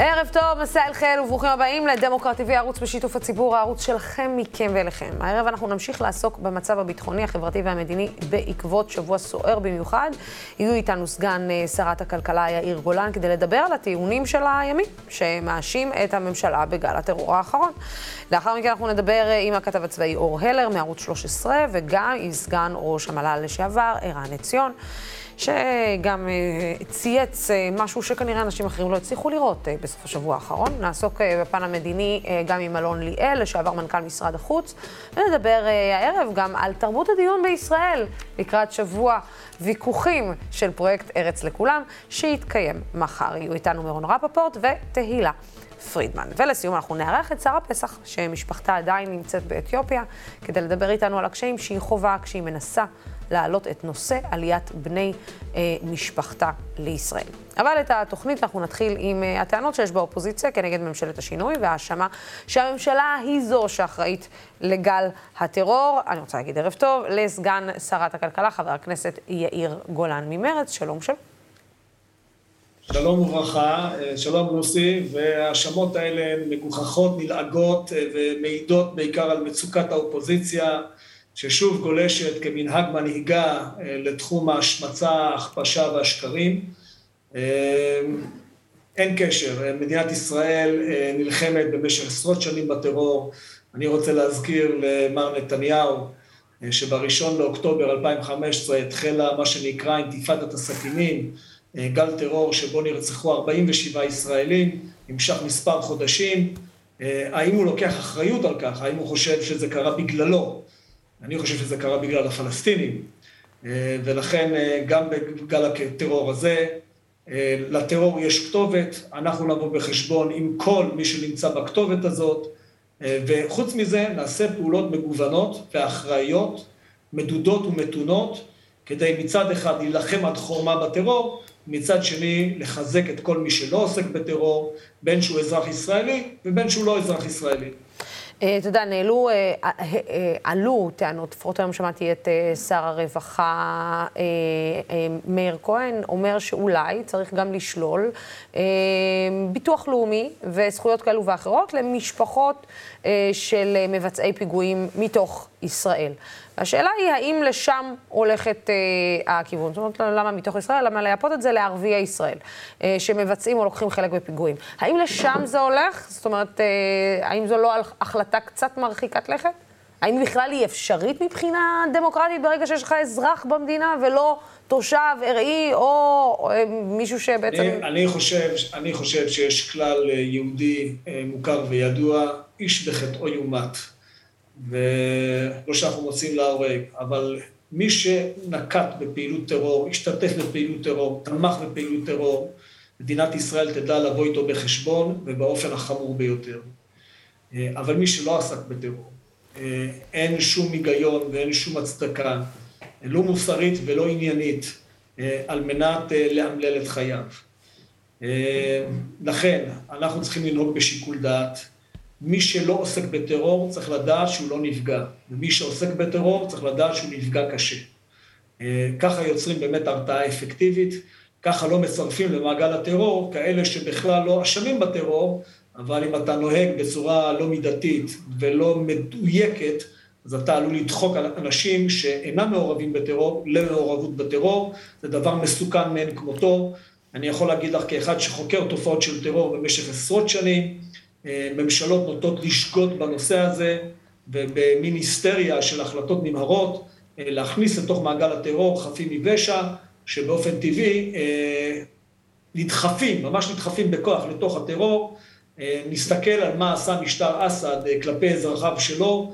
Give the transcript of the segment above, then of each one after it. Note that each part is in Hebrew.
ערב טוב, מסע אל חיל וברוכים הבאים לדמוקרט TV, ערוץ בשיתוף הציבור, הערוץ שלכם, מכם ואליכם. הערב אנחנו נמשיך לעסוק במצב הביטחוני, החברתי והמדיני בעקבות שבוע סוער במיוחד. יהיו איתנו סגן אה, שרת הכלכלה יאיר גולן כדי לדבר על הטיעונים של הימין, שמאשים את הממשלה בגל הטרור האחרון. לאחר מכן אנחנו נדבר אה, עם הכתב הצבאי אור הלר מערוץ 13, וגם עם סגן ראש המל"ל לשעבר, ערן עציון. שגם אה, צייץ אה, משהו שכנראה אנשים אחרים לא הצליחו לראות אה, בסוף השבוע האחרון. נעסוק בפן המדיני גם עם אלון ליאל, לשעבר מנכ"ל משרד החוץ, ונדבר הערב גם על תרבות הדיון בישראל לקראת שבוע ויכוחים של פרויקט ארץ לכולם, שיתקיים מחר. יהיו איתנו מירון רפפורט ותהילה. פרידמן. ולסיום אנחנו נארח את שרה פסח, שמשפחתה עדיין נמצאת באתיופיה, כדי לדבר איתנו על הקשיים שהיא חווה כשהיא מנסה להעלות את נושא עליית בני אה, משפחתה לישראל. אבל את התוכנית אנחנו נתחיל עם אה, הטענות שיש באופוזיציה כנגד ממשלת השינוי והאשמה שהממשלה היא זו שאחראית לגל הטרור. אני רוצה להגיד ערב טוב לסגן שרת הכלכלה, חבר הכנסת יאיר גולן ממרצ. שלום שלום. שלום וברכה, אה, שלום לוסי, וההאשמות האלה הן מגוחכות, נלעגות אה, ומעידות בעיקר על מצוקת האופוזיציה. ששוב גולשת כמנהג מנהיגה אה, לתחום ההשמצה, ההכפשה והשקרים. אה, אין קשר, מדינת ישראל אה, נלחמת במשך עשרות שנים בטרור. אני רוצה להזכיר למר נתניהו שבראשון לאוקטובר 2015 התחילה מה שנקרא אינתיפאדת הסכינים, גל טרור שבו נרצחו 47 ישראלים, נמשך מספר חודשים. האם הוא לוקח אחריות על כך? האם הוא חושב שזה קרה בגללו? אני חושב שזה קרה בגלל הפלסטינים, אה, ולכן אה, גם בגל הטרור הזה, אה, לטרור יש כתובת, אנחנו נבוא בחשבון עם כל מי שנמצא בכתובת הזאת, וחוץ מזה נעשה פעולות מגוונות ואחראיות, מדודות ומתונות, כדי מצד אחד להילחם עד חורמה בטרור, מצד שני לחזק את כל מי שלא עוסק בטרור, בין שהוא אזרח ישראלי ובין שהוא לא אזרח ישראלי. אה, אתה יודע, נעלו, אה, אה, עלו טענות, לפחות היום שמעתי את שר הרווחה מאיר כהן, אומר שאולי צריך גם לשלול ביטוח לאומי וזכויות כאלו ואחרות למשפחות של מבצעי פיגועים מתוך ישראל. השאלה היא, האם לשם הולכת אה, הכיוון? זאת אומרת, למה מתוך ישראל? למה לייפות את זה לערביי ישראל, אה, שמבצעים או לוקחים חלק בפיגועים? האם לשם זה הולך? זאת אומרת, אה, האם זו לא החלטה קצת מרחיקת לכת? האם בכלל היא אפשרית מבחינה דמוקרטית ברגע שיש לך אזרח במדינה ולא תושב ארעי או, או אה, מישהו שבעצם... אני, אני, חושב, אני חושב שיש כלל אה, יהודי אה, מוכר וידוע, איש בחטאו יומת. ולא שאנחנו מוצאים להורג, אבל מי שנקט בפעילות טרור, השתתף בפעילות טרור, תמך בפעילות טרור, מדינת ישראל תדע לבוא איתו בחשבון ובאופן החמור ביותר. אה, אבל מי שלא עסק בטרור, אה, אין שום היגיון ואין שום הצדקה, לא מוסרית ולא עניינית, אה, על מנת לאמלל את חייו. לכן, אנחנו צריכים לנהוג בשיקול דעת. מי שלא עוסק בטרור צריך לדעת שהוא לא נפגע, ומי שעוסק בטרור צריך לדעת שהוא נפגע קשה. אה, ככה יוצרים באמת הרתעה אפקטיבית, ככה לא מצרפים למעגל הטרור כאלה שבכלל לא אשמים בטרור, אבל אם אתה נוהג בצורה לא מידתית ולא מדויקת, אז אתה עלול לדחוק אנשים שאינם מעורבים בטרור למעורבות בטרור, זה דבר מסוכן מאין כמותו. אני יכול להגיד לך כאחד שחוקר תופעות של טרור במשך עשרות שנים, ממשלות נוטות לשגות בנושא הזה, ובמין היסטריה של החלטות נמהרות, אה, להכניס לתוך מעגל הטרור חפים מפשע, שבאופן טבעי אה, נדחפים, ממש נדחפים בכוח לתוך הטרור. נסתכל על מה עשה משטר אסד כלפי אזרחיו שלו,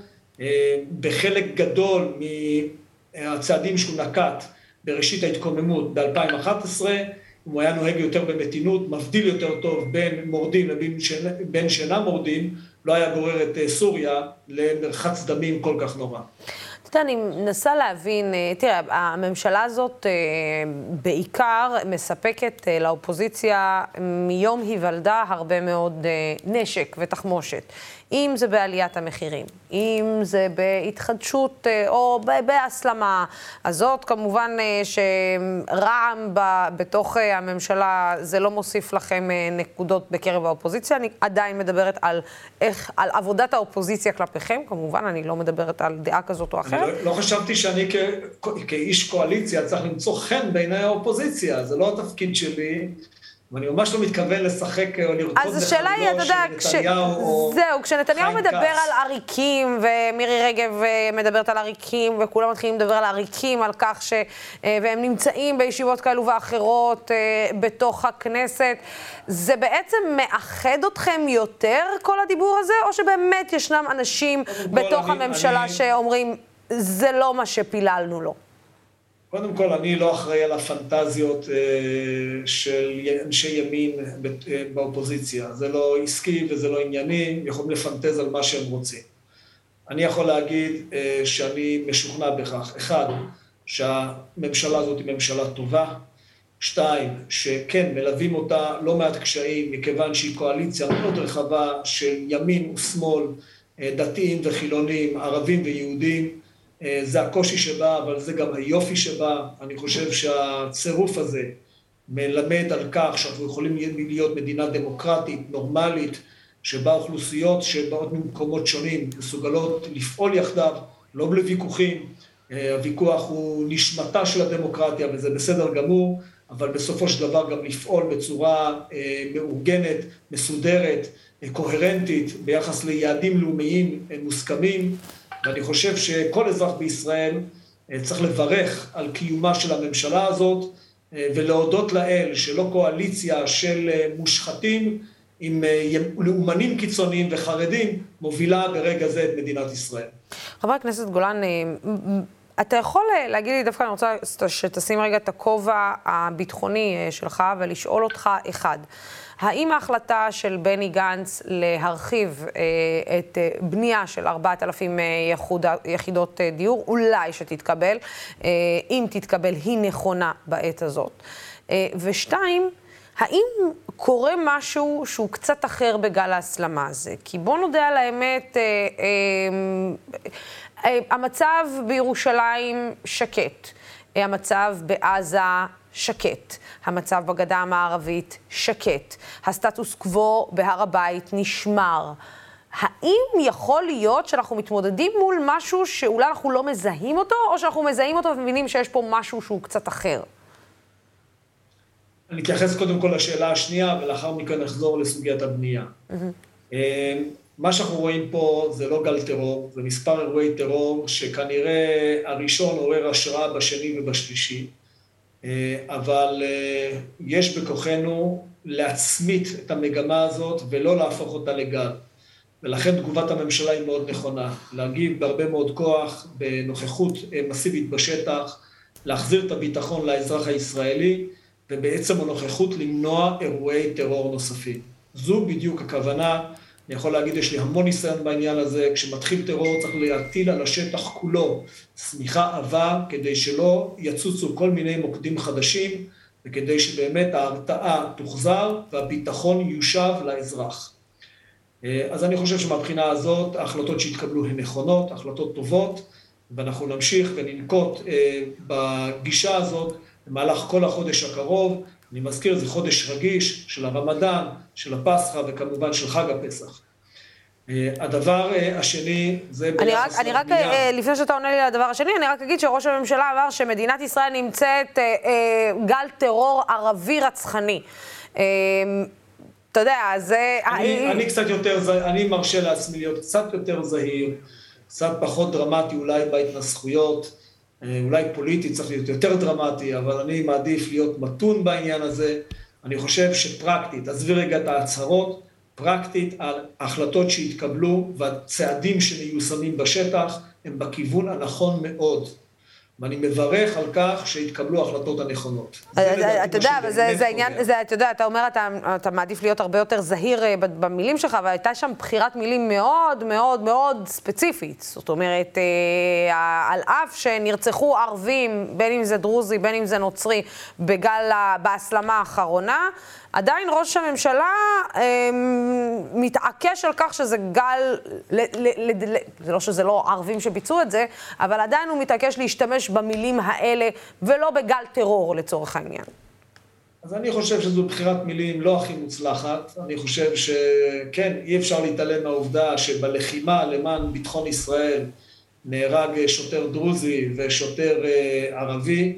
בחלק גדול מהצעדים שהוא נקט בראשית ההתקוממות ב-2011, אם הוא היה נוהג יותר במתינות, מבדיל יותר טוב בין מורדים לבין שאינם מורדים, לא היה גורר את אה, סוריה למרחץ דמים כל כך נורא. אני מנסה להבין, אה, תראה, הממשלה הזאת אה, בעיקר מספקת לאופוזיציה מיום היוולדה הרבה מאוד נשק ותחמושת. אם זה בעליית המחירים, אם זה בהתחדשות אה, או בהסלמה, אז זאת כמובן אה, שרע"מ בתוך אה, הממשלה, זה לא מוסיף לכם נקודות בקרב האופוזיציה. אני עדיין מדברת על איך, על עבודת האופוזיציה כלפיכם, כמובן, אני לא מדברת על דעה כזאת או אחרת. אני לא, לא חשבתי שאני כ, כאיש קואליציה צריך למצוא חן בעיני האופוזיציה, זה לא התפקיד שלי. ואני ממש לא מתכוון לשחק או לרקוד אז השאלה היא, אתה יודע, כש... זהו, כשנתניהו מדבר על עריקים, ומירי רגב אה, מדברת על עריקים, וכולם מתחילים לדבר על עריקים, על כך ש... אה, והם נמצאים בישיבות כאלו ואחרות אה, בתוך הכנסת, זה בעצם מאחד אתכם יותר, כל הדיבור הזה, או שבאמת ישנם אנשים בתוך אני, הממשלה אני... שאומרים, זה לא מה שפיללנו לו? קודם כל, אני לא אחראי על הפנטזיות אה, של אנשי ימין אה, באופוזיציה. זה לא עסקי וזה לא ענייני, יכולים לפנטז על מה שהם רוצים. אני יכול להגיד אה, שאני משוכנע בכך. אחד, שהממשלה הזאת היא ממשלה טובה. שתיים, שכן, מלווים אותה לא מעט קשיים, מכיוון שהיא קואליציה מאוד רחבה של ימין ושמאל, דתיים וחילונים, ערבים ויהודים. אה, זה הקושי שבה, אבל זה גם היופי שבה. אני חושב שהצירוף הזה מלמד על כך שאנחנו יכולים להיות מדינה דמוקרטית, נורמלית, שבה אוכלוסיות שבאות ממקומות שונים מסוגלות לפעול יחדיו, לא בלי ויכוחים. אה, הוויכוח הוא נשמתה של הדמוקרטיה וזה בסדר גמור, אבל בסופו של דבר גם לפעול בצורה אה, מאורגנת, מסודרת, קוהרנטית, ביחס ליעדים לאומיים מוסכמים. ואני חושב שכל אזרח בישראל אה, צריך לברך על קיומה של הממשלה הזאת אה, ולהודות לאל שלא קואליציה של אה, מושחתים עם לאומנים קיצוניים וחרדים מובילה ברגע זה את מדינת ישראל. חבר הכנסת גולן, אתה יכול להגיד לי, דווקא אני רוצה שתשים רגע את הכובע הביטחוני שלך ולשאול אותך, אחד, האם ההחלטה של בני גנץ להרחיב אה, את אה, בנייה של 4,000 אה, יחוד, יחידות אה, דיור, אולי שתתקבל, אה, אם תתקבל, היא נכונה בעת הזאת? אה, ושתיים, האם קורה משהו שהוא קצת אחר בגל ההסלמה הזה? כי בוא נודה על האמת, אה, אה, אה, המצב בירושלים שקט, אה, המצב בעזה שקט. המצב בגדה המערבית שקט. הסטטוס קוו בהר הבית נשמר. האם יכול להיות שאנחנו מתמודדים מול משהו שאולי אנחנו לא מזהים אותו, או שאנחנו מזהים אותו ומבינים שיש פה משהו שהוא קצת אחר? אני אתייחס קודם כל לשאלה השנייה, ולאחר מכן נחזור לסוגיית הבנייה. Mm-hmm. מה שאנחנו רואים פה זה לא גל טרור, זה מספר אירועי טרור שכנראה הראשון עורר השראה בשני ובשלישי. אה, אבל אה, יש בכוחנו להצמית את המגמה הזאת ולא להפוך אותה לגל. ולכן תגובת הממשלה היא מאוד נכונה, להגיב בהרבה מאוד כוח, בנוכחות אה, מסיבית בשטח, להחזיר את הביטחון לאזרח הישראלי, ובעצם הנוכחות למנוע אירועי טרור נוספים. זו בדיוק הכוונה. אני יכול להגיד, יש לי המון ניסיון בעניין הזה, כשמתחיל טרור צריך להטיל על השטח כולו שמיכה עבה, כדי שלא יצוצו כל מיני מוקדים חדשים, וכדי שבאמת ההרתעה תוחזר והביטחון יושב לאזרח. אה, אז אני חושב שמבחינה הזאת ההחלטות שהתקבלו הן נכונות, החלטות טובות, ואנחנו נמשיך וננקוט אה, בגישה הזאת במהלך כל החודש הקרוב, אני מזכיר, זה חודש רגיש של הרמדאן, של הפסחא וכמובן של חג הפסח. אה, הדבר אה, השני זה ביחס אני רק, אה, לפני שאתה עונה לי על הדבר השני, אני רק אגיד שראש הממשלה אמר שמדינת ישראל נמצאת גל טרור ערבי רצחני. אתה יודע, זה... אני, אני קצת יותר, אני מרשה לעצמי להיות קצת יותר זהיר, קצת פחות דרמטי אולי בהתנסחויות. אה, אולי פוליטי צריך להיות יותר דרמטי, אבל אני מעדיף להיות מתון בעניין הזה. אני חושב שפרקטית, עזבי רגע את ההצהרות, פרקטית על החלטות שהתקבלו והצעדים שמיושמים בשטח הם בכיוון הנכון מאוד. ואני מברך על כך שהתקבלו ההחלטות הנכונות. אתה יודע, זה עניין, אתה יודע, אתה אומר, אתה מעדיף להיות הרבה יותר זהיר אה, במילים שלך, אבל הייתה שם בחירת מילים מאוד מאוד מאוד ספציפית. זאת אומרת, אה, על אף שנרצחו ערבים, בין אם זה דרוזי, בין אם זה נוצרי, בגל, בהסלמה האחרונה, עדיין ראש הממשלה אה, מתעקש על כך שזה גל, ל, ל, ל, ל, זה לא שזה לא ערבים שביצעו את זה, אבל עדיין הוא מתעקש להשתמש במילים האלה, ולא בגל טרור לצורך העניין. אז אני חושב שזו בחירת מילים לא הכי מוצלחת. אני חושב שכן, אי אפשר להתעלם מהעובדה שבלחימה למען ביטחון ישראל נהרג שוטר דרוזי ושוטר אה, ערבי,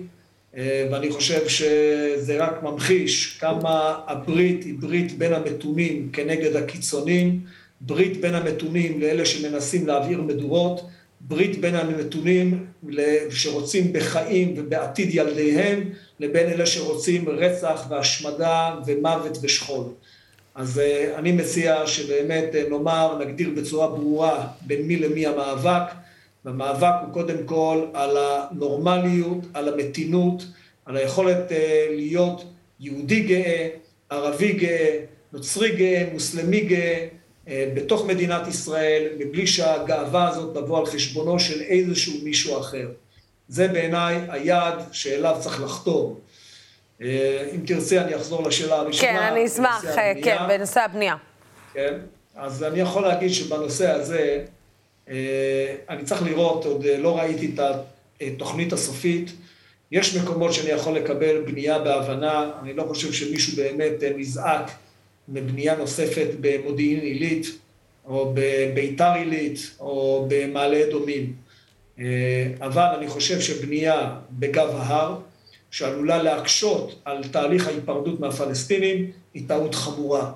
ואני חושב שזה רק ממחיש כמה הברית היא ברית בין המתונים כנגד הקיצונים, ברית בין המתונים לאלה שמנסים להעביר מדורות, ברית בין המתונים שרוצים בחיים ובעתיד ילדיהם, לבין אלה שרוצים רצח והשמדה ומוות ושכול. אז אה, אני מציע שבאמת אה, נאמר, נגדיר בצורה ברורה בין מי למי המאבק, והמאבק הוא קודם כל על הנורמליות, על המתינות, על היכולת אה, להיות יהודי גאה, ערבי גאה, נוצרי גאה, מוסלמי גאה, בתוך מדינת ישראל, מבלי שהגאווה הזאת תבוא על חשבונו של איזשהו מישהו אחר. זה בעיניי היעד שאליו צריך לחתור. אה, אם תרצה, אני אחזור לשאלה הראשונה. כן, אני אשמח, אה, כן, בנושא הבנייה. כן, אז אני יכול להגיד שבנושא הזה, אה, אני צריך לראות, עוד לא ראיתי את התוכנית הסופית. יש מקומות שאני יכול לקבל בנייה בהבנה, אני לא חושב שמישהו באמת נזעק מבנייה נוספת במודיעין עילית, או בביתר עילית, או במעלה אדומים. אבל אני חושב שבנייה בגב ההר, שעלולה להקשות על תהליך ההיפרדות מהפלסטינים, היא טעות חמורה.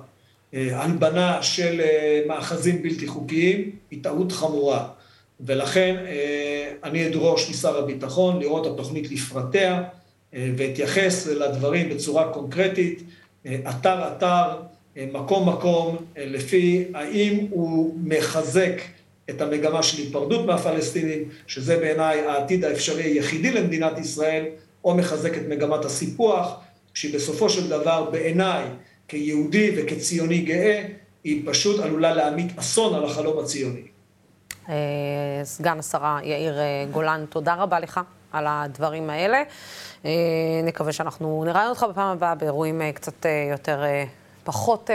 אה, הלבנה של אה, מאחזים בלתי חוקיים היא טעות חמורה. ולכן אה, אני אדרוש משר הביטחון לראות התוכנית לפרטיה ואתייחס לדברים בצורה קונקרטית, אתר-אתר, מקום-מקום, לפי האם הוא מחזק את המגמה של היפרדות מהפלסטינים, שזה בעיניי העתיד האפשרי היחידי למדינת ישראל, או מחזק את מגמת הסיפוח, שהיא בסופו של דבר בעיניי, כיהודי וכציוני גאה, היא פשוט עלולה להמיט אסון על החלום הציוני. אה, סגן השרה יאיר אה, גולן, תודה רבה לך על הדברים האלה. אה, נקווה שאנחנו נראה אותך בפעם הבאה באירועים קצת יותר, פחות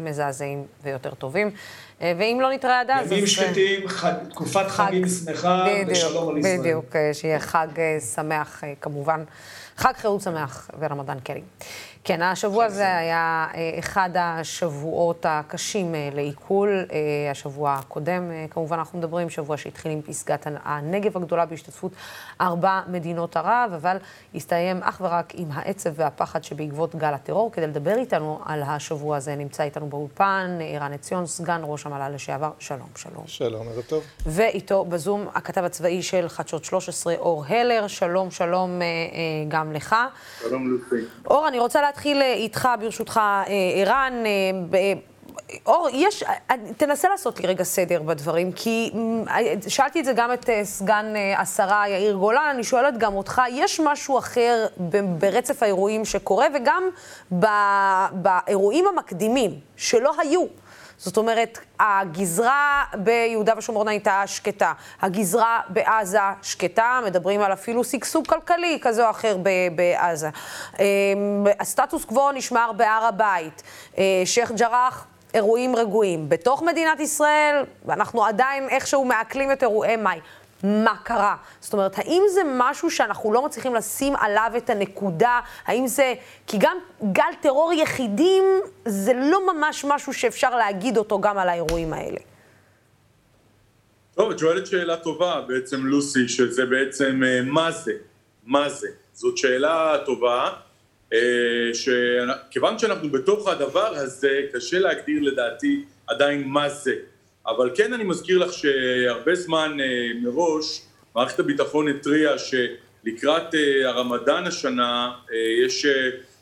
מזעזעים ויותר טובים. ואם לא נתראה עד אז... ימים שקטים, תקופת חגים שמחה, ושלום על ישראל. בדיוק, שיהיה חג שמח כמובן. חג חירות שמח ורמדאן קרי. כן, השבוע הזה היה אה, אחד השבועות הקשים אה, לעיכול, אה, השבוע הקודם, כמובן אנחנו מדברים, שבוע שהתחיל עם פסגת הנגב הגדולה בהשתתפות ארבע מדינות ערב, אבל הסתיים אך ורק עם העצב והפחד שבעקבות גל הטרור. כדי לדבר איתנו על השבוע הזה נמצא איתנו באולפן ערן עציון, סגן ראש המל"ל לשעבר. שלום, שלום. שלום, ערב טוב. ואיתו בזום הכתב הצבאי של חדשות 13, אור הלר. שלום, שלום גם לך. שלום, לופי. אור, אני רוצה להתחיל אה, איתך, ברשותך, אה, ערן. אה, אור, יש, תנסה לעשות לי רגע סדר בדברים, כי שאלתי את זה גם את סגן השרה יאיר גולן, אני שואלת גם אותך, יש משהו אחר ברצף האירועים שקורה, וגם באירועים המקדימים, שלא היו. זאת אומרת, הגזרה ביהודה ושומרון הייתה שקטה, הגזרה בעזה שקטה, מדברים על אפילו שגשוג כלכלי כזה או אחר בעזה. אמ, הסטטוס קוו נשמר בהר הבית, אה, שייח' ג'ראח אירועים רגועים. בתוך מדינת ישראל, ואנחנו עדיין איכשהו מעכלים את אירועי מאי. מה קרה. זאת אומרת, האם זה משהו שאנחנו לא מצליחים לשים עליו את הנקודה? האם זה... כי גם גל טרור יחידים זה לא ממש משהו שאפשר להגיד אותו גם על האירועים האלה. טוב, את שואלת שאלה טובה בעצם, לוסי, שזה בעצם אה, מה זה? מה זה? זאת שאלה טובה, אה, שכיוון שאנחנו בתוך הדבר הזה, קשה להגדיר לדעתי עדיין מה זה. אבל כן אני מזכיר לך שהרבה זמן אה, מראש מערכת הביטחון התריעה שלקראת אה, הרמדאן השנה אה, יש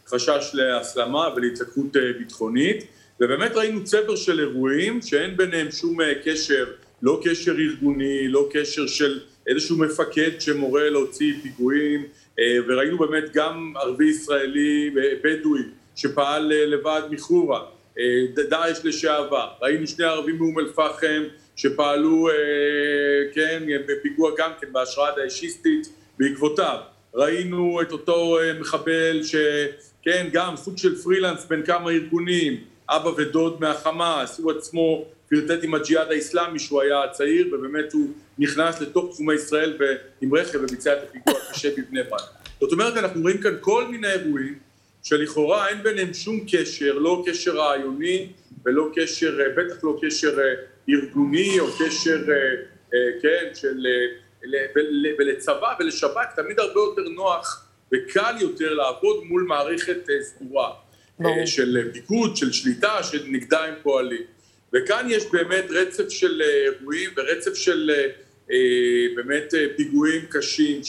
חשש להסלמה ולהתלקחות ביטחונית. ובאמת ראינו צבר של אירועים שאין ביניהם שום קשר, לא קשר ארגוני, לא קשר של איזשהו מפקד שמורה להוציא פיגועים וראינו באמת גם ערבי ישראלי בדואי שפעל לבד מחורה דאעש לשעבר, ראינו שני ערבים מאום אל-פחם שפעלו, אה, כן, בפיגוע גם כן בהשראה דאעשיסטית בעקבותיו, ראינו את אותו מחבל שכן, גם סוג של פרילנס בין כמה ארגונים, אבא ודוד מהחמאס, הוא עצמו פרטט עם הג'יהאד האיסלאמי שהוא היה צעיר ובאמת הוא נכנס לתוך תחומי ישראל עם רכב וביצע את הפיגוע הקשה בבני ברק. זאת אומרת אנחנו רואים כאן כל מיני אירועים שלכאורה אין ביניהם שום קשר, לא קשר רעיוני ולא קשר, בטח לא קשר ארגוני או קשר, כן, של, ולצבא ולשב"כ תמיד הרבה יותר נוח וקל יותר לעבוד מול מערכת סגורה של פיקוד, של שליטה, שנגדה הם פועלים. וכאן יש באמת רצף של אירועים ורצף של באמת פיגועים קשים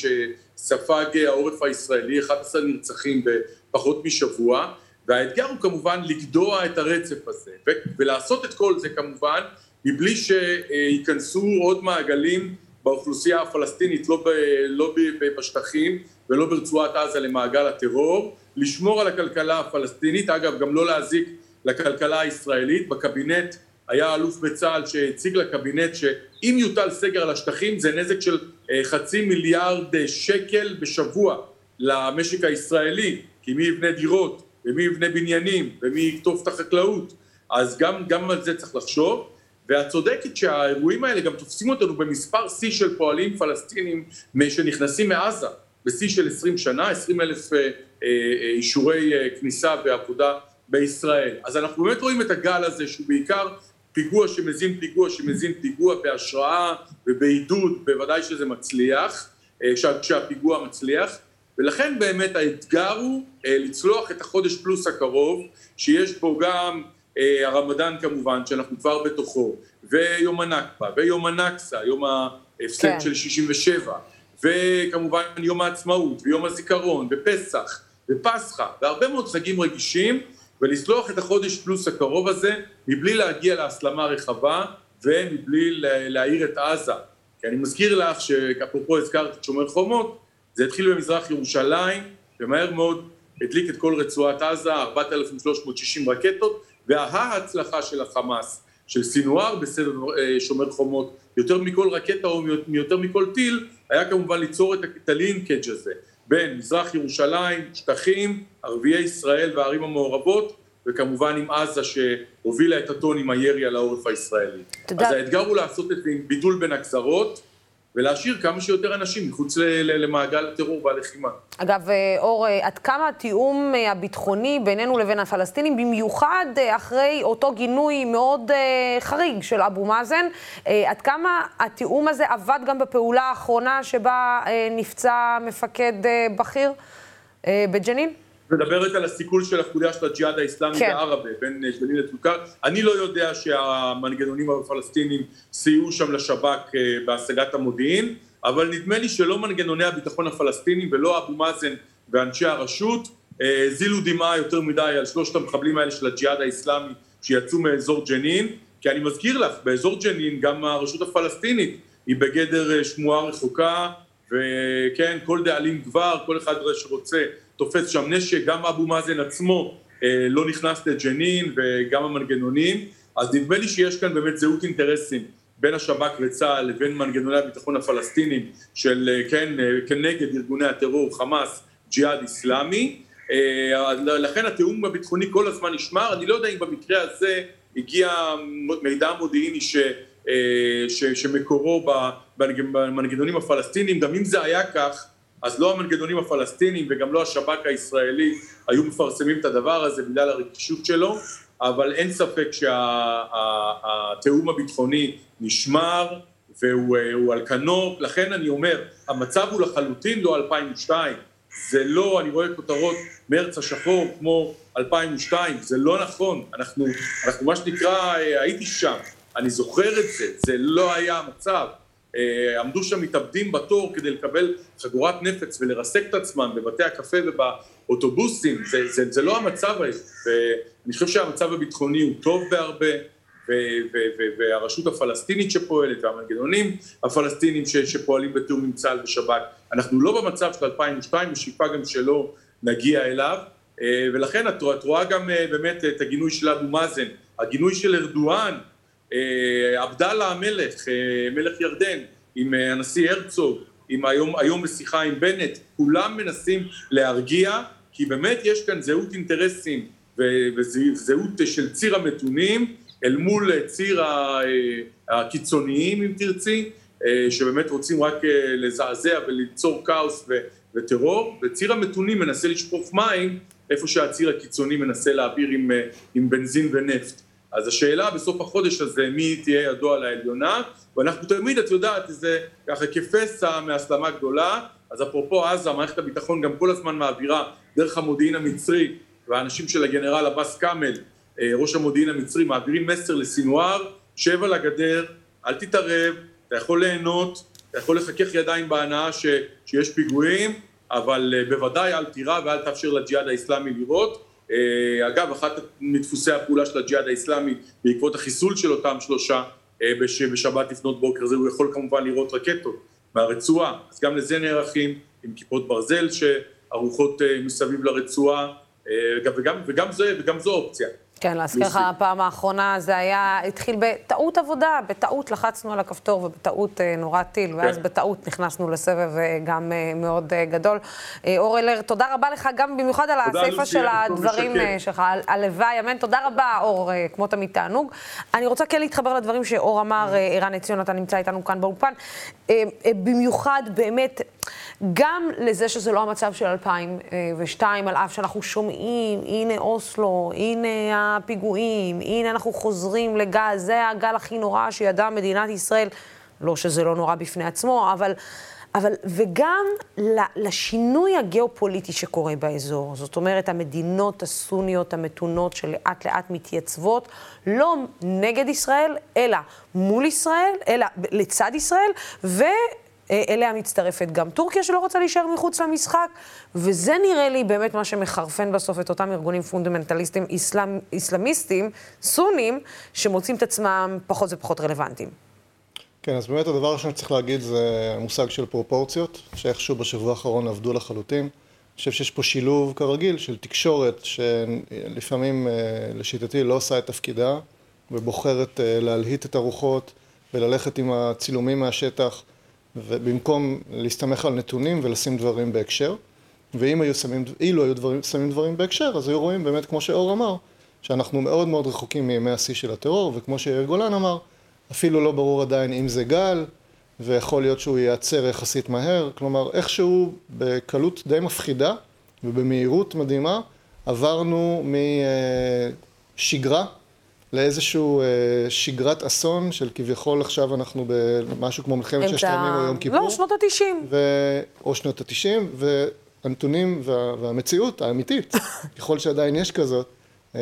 שספג העורף הישראלי, 11 נרצחים בפחות משבוע, והאתגר הוא כמובן לגדוע את הרצף הזה, ולעשות את כל זה כמובן מבלי שייכנסו עוד מעגלים באוכלוסייה הפלסטינית, לא, ב, לא בשטחים ולא ברצועת עזה למעגל הטרור, לשמור על הכלכלה הפלסטינית, אגב גם לא להזיק לכלכלה הישראלית, בקבינט היה אלוף בצה"ל שהציג לקבינט שאם יוטל סגר על השטחים זה נזק של חצי מיליארד שקל בשבוע למשק הישראלי, כי מי יבנה דירות ומי יבנה בניינים ומי יקטוף את החקלאות, אז גם, גם על זה צריך לחשוב. ואת צודקת שהאירועים האלה גם תופסים אותנו במספר שיא של פועלים פלסטינים שנכנסים מעזה, בשיא של 20 שנה, 20 אלף אישורי כניסה ועבודה בישראל. אז אנחנו באמת רואים את הגל הזה שהוא בעיקר פיגוע שמזין פיגוע שמזין פיגוע בהשראה ובעידוד, בוודאי שזה מצליח, כשהפיגוע מצליח, ולכן באמת האתגר הוא לצלוח את החודש פלוס הקרוב, שיש בו גם הרמדאן כמובן, שאנחנו כבר בתוכו, ויום הנכבה, ויום הנכסה, יום ההפסד כן. של 67, וכמובן יום העצמאות, ויום הזיכרון, ופסח, ופסחא, והרבה מאוד חגים רגישים, ולסלוח את החודש פלוס הקרוב הזה, מבלי להגיע להסלמה רחבה, ומבלי להעיר את עזה. כי אני מזכיר לך שאפרופו הזכרת את שומר חומות, זה התחיל במזרח ירושלים, ומהר מאוד הדליק את כל רצועת עזה, 4,360 רקטות, וההצלחה של החמאס, של סינואר בסדר שומר חומות, יותר מכל רקטה או יותר מכל טיל, היה כמובן ליצור את הלינקג' הזה בין מזרח ירושלים, שטחים, ערביי ישראל והערים המעורבות, וכמובן עם עזה שהובילה את הטון עם הירי על העורף הישראלי. תודה. אז האתגר הוא לעשות את זה עם בידול בין הגזרות, ולהשאיר כמה שיותר אנשים מחוץ למעגל הטרור והלחימה. אגב, אור, עד כמה התיאום הביטחוני בינינו לבין הפלסטינים, במיוחד אחרי אותו גינוי מאוד חריג של אבו מאזן, עד כמה התיאום הזה עבד גם בפעולה האחרונה שבה נפצע מפקד בכיר בג'נין? מדברת על הסיכול של החוליה של הג'יהאד האיסלאמי כן. בערבה, בין ג'נין לטולכר. אני לא יודע שהמנגנונים הפלסטינים סייעו שם לשב"כ בהשגת המודיעין, אבל נדמה לי שלא מנגנוני הביטחון הפלסטינים ולא אבו מאזן ואנשי הרשות זילו דמעה יותר מדי על שלושת המחבלים האלה של הג'יהאד האיסלאמי שיצאו מאזור ג'נין, כי אני מזכיר לך, באזור ג'נין גם הרשות הפלסטינית היא בגדר שמועה רחוקה, וכן, כל דאלים גבר, כל אחד שרוצה תופס שם נשק, גם אבו מאזן עצמו אה, לא נכנס לג'נין וגם המנגנונים, אז נדמה לי שיש כאן באמת זהות אינטרסים בין השב"כ וצה"ל לבין מנגנוני הביטחון הפלסטינים של כן, כנגד ארגוני הטרור, חמאס, ג'יהאד איסלאמי, אה, לכן התיאום הביטחוני כל הזמן נשמר, אני לא יודע אם במקרה הזה הגיע מידע מודיעיני ש... ש, שמקורו במנגנונים הפלסטינים, גם אם זה היה כך, אז לא המנגנונים הפלסטינים וגם לא השב"כ הישראלי היו מפרסמים את הדבר הזה בגלל הרגישות שלו, אבל אין ספק שהתיאום הביטחוני נשמר והוא על כנו, לכן אני אומר, המצב הוא לחלוטין לא 2002, זה לא, אני רואה כותרות מרץ השחור כמו 2002, זה לא נכון, אנחנו, אנחנו מה שנקרא, הייתי שם, אני זוכר את זה, זה לא היה המצב. עמדו שם מתאבדים בתור כדי לקבל חגורת נפץ ולרסק את עצמם בבתי הקפה ובאוטובוסים, זה, זה, זה לא המצב הזה, ואני חושב שהמצב הביטחוני הוא טוב בהרבה, ו- ו- ו- והרשות הפלסטינית שפועלת והמנגנונים הפלסטינים ש- שפועלים בתיאום עם צה"ל ושב"כ, אנחנו לא במצב של 2002, ושאיפה גם שלא נגיע אליו, ולכן את רואה גם באמת את הגינוי של אבו מאזן, הגינוי של ארדואן, עבדאללה המלך, מלך ירדן, עם הנשיא הרצוג, עם היום, היום בשיחה עם בנט, כולם מנסים להרגיע, כי באמת יש כאן זהות אינטרסים וזהות של ציר המתונים אל מול ציר הקיצוניים אם תרצי, שבאמת רוצים רק לזעזע וליצור כאוס וטרור, וציר המתונים מנסה לשפוך מים איפה שהציר הקיצוני מנסה להעביר עם, עם בנזין ונפט. אז השאלה בסוף החודש הזה, מי תהיה ידו על העליונה, ואנחנו תמיד, את יודעת, זה ככה כפסע מהסלמה גדולה, אז אפרופו עזה, מערכת הביטחון גם כל הזמן מעבירה דרך המודיעין המצרי, והאנשים של הגנרל עבאס כאמל, אה, ראש המודיעין המצרי, מעבירים מסר לסינואר, שב על הגדר, אל תתערב, אתה יכול ליהנות, אתה יכול לחכך ידיים בהנאה ש, שיש פיגועים, אבל אה, בוודאי אל תירה ואל תאפשר לג'יהאד האיסלאמי לירות. אה, אגב, אחת מדפוסי הפעולה של הג'יהאד האיסלאמי בעקבות החיסול של אותם שלושה אה, בשבת לפנות בוקר זה, הוא יכול כמובן לירות רקטות מהרצועה, אז גם לזה נערכים עם כיפות ברזל שערוכות מסביב לרצועה, וגם, וגם, זה, וגם זו אופציה. כן, להזכיר לך, הפעם האחרונה זה היה, התחיל בטעות עבודה, בטעות לחצנו על הכפתור ובטעות אה, נורה טיל, כן. ואז בטעות נכנסנו לסבב אה, גם אה, מאוד גדול. אור אלר, תודה רבה לך גם במיוחד על הסיפה של הדברים שלך, הלוואי, אמן. תודה רבה, אור, כמו תמיד תענוג. אני רוצה כן להתחבר לדברים שאור אמר, ערן עציון, אתה נמצא איתנו כאן באולפן. במיוחד, באמת, גם לזה שזה לא המצב של 2002, על אף שאנחנו שומעים, הנה אוסלו, הנה הפיגועים, הנה אנחנו חוזרים לגל, זה הגל הכי נורא שידעה מדינת ישראל. לא שזה לא נורא בפני עצמו, אבל... אבל, וגם לשינוי הגיאופוליטי שקורה באזור. זאת אומרת, המדינות הסוניות המתונות שלאט לאט מתייצבות, לא נגד ישראל, אלא מול ישראל, אלא לצד ישראל, ו... אה, אליה מצטרפת גם טורקיה שלא רוצה להישאר מחוץ למשחק, וזה נראה לי באמת מה שמחרפן בסוף את אותם ארגונים פונדמנטליסטים איסלאם, איסלאמיסטים, סונים, שמוצאים את עצמם פחות ופחות רלוונטיים. כן, אז באמת הדבר הראשון שצריך להגיד זה המושג של פרופורציות, שאיכשהו בשבוע האחרון עבדו לחלוטין. אני חושב שיש פה שילוב כרגיל של תקשורת שלפעמים אה, לשיטתי לא עושה את תפקידה ובוחרת אה, להלהיט את הרוחות וללכת עם הצילומים מהשטח. ובמקום להסתמך על נתונים ולשים דברים בהקשר, ואם היו שמים, אילו היו דברים, שמים דברים בהקשר, אז היו רואים באמת, כמו שאור אמר, שאנחנו מאוד מאוד רחוקים מימי השיא של הטרור, וכמו שיאיר גולן אמר, אפילו לא ברור עדיין אם זה גל, ויכול להיות שהוא ייעצר יחסית מהר, כלומר איכשהו בקלות די מפחידה ובמהירות מדהימה עברנו משגרה לאיזשהו אה, שגרת אסון של כביכול עכשיו אנחנו במשהו כמו מלחמת ששת הימים או יום כיפור. לא, שנות התשעים. ו... או שנות התשעים, והנתונים וה... והמציאות האמיתית, ככל שעדיין יש כזאת, אה,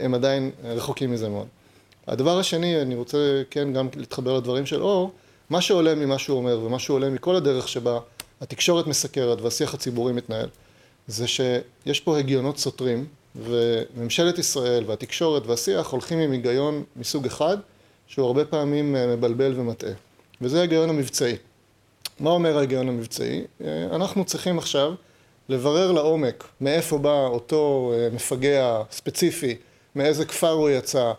הם עדיין רחוקים מזה מאוד. הדבר השני, אני רוצה כן גם להתחבר לדברים של אור, מה שעולה ממה שהוא אומר ומה שעולה מכל הדרך שבה התקשורת מסקרת והשיח הציבורי מתנהל, זה שיש פה הגיונות סותרים וממשלת ישראל והתקשורת והשיח הולכים עם היגיון מסוג אחד, שהוא הרבה פעמים אה, מבלבל ומטעה. וזה ההיגיון המבצעי. מה אומר ההיגיון המבצעי? אה, אנחנו צריכים עכשיו לברר לעומק מאיפה בא אותו אה, מפגע ספציפי, מאיזה כפר הוא יצא,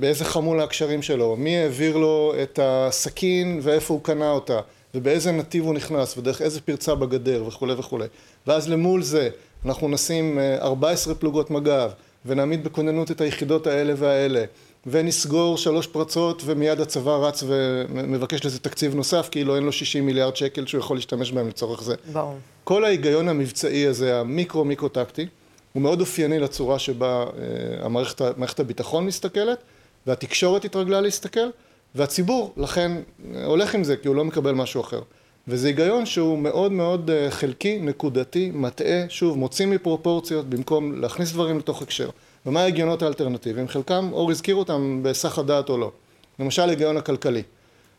באיזה חמול הקשרים שלו, מי העביר לו את הסכין ואיפה הוא קנה אותה, ובאיזה נתיב הוא נכנס, ודרך איזה פרצה בגדר וכולי וכולי. ואז למול זה אנחנו נשים 14 אה, פלוגות מג"ב ונעמיד בכוננות את היחידות האלה והאלה ונסגור שלוש פרצות ומיד הצבא רץ ומבקש לזה תקציב נוסף כאילו אין לו 60 מיליארד שקל שהוא יכול להשתמש בהם לצורך זה. ברור. כל ההיגיון המבצעי הזה, המיקרו מיקרו טקטי, הוא מאוד אופייני לצורה שבה אה, המערכת, מערכת הביטחון מסתכלת והתקשורת התרגלה להסתכל והציבור לכן אה, הולך עם זה כי הוא לא מקבל משהו אחר. וזה היגיון שהוא מאוד מאוד אה, חלקי, נקודתי, מטעה, שוב, מוציא מפרופורציות במקום להכניס דברים לתוך הקשר. ומה ההגיונות האלטרנטיביים? חלקם, אור הזכיר אותם בהיסח הדעת או לא. למשל, ההיגיון הכלכלי.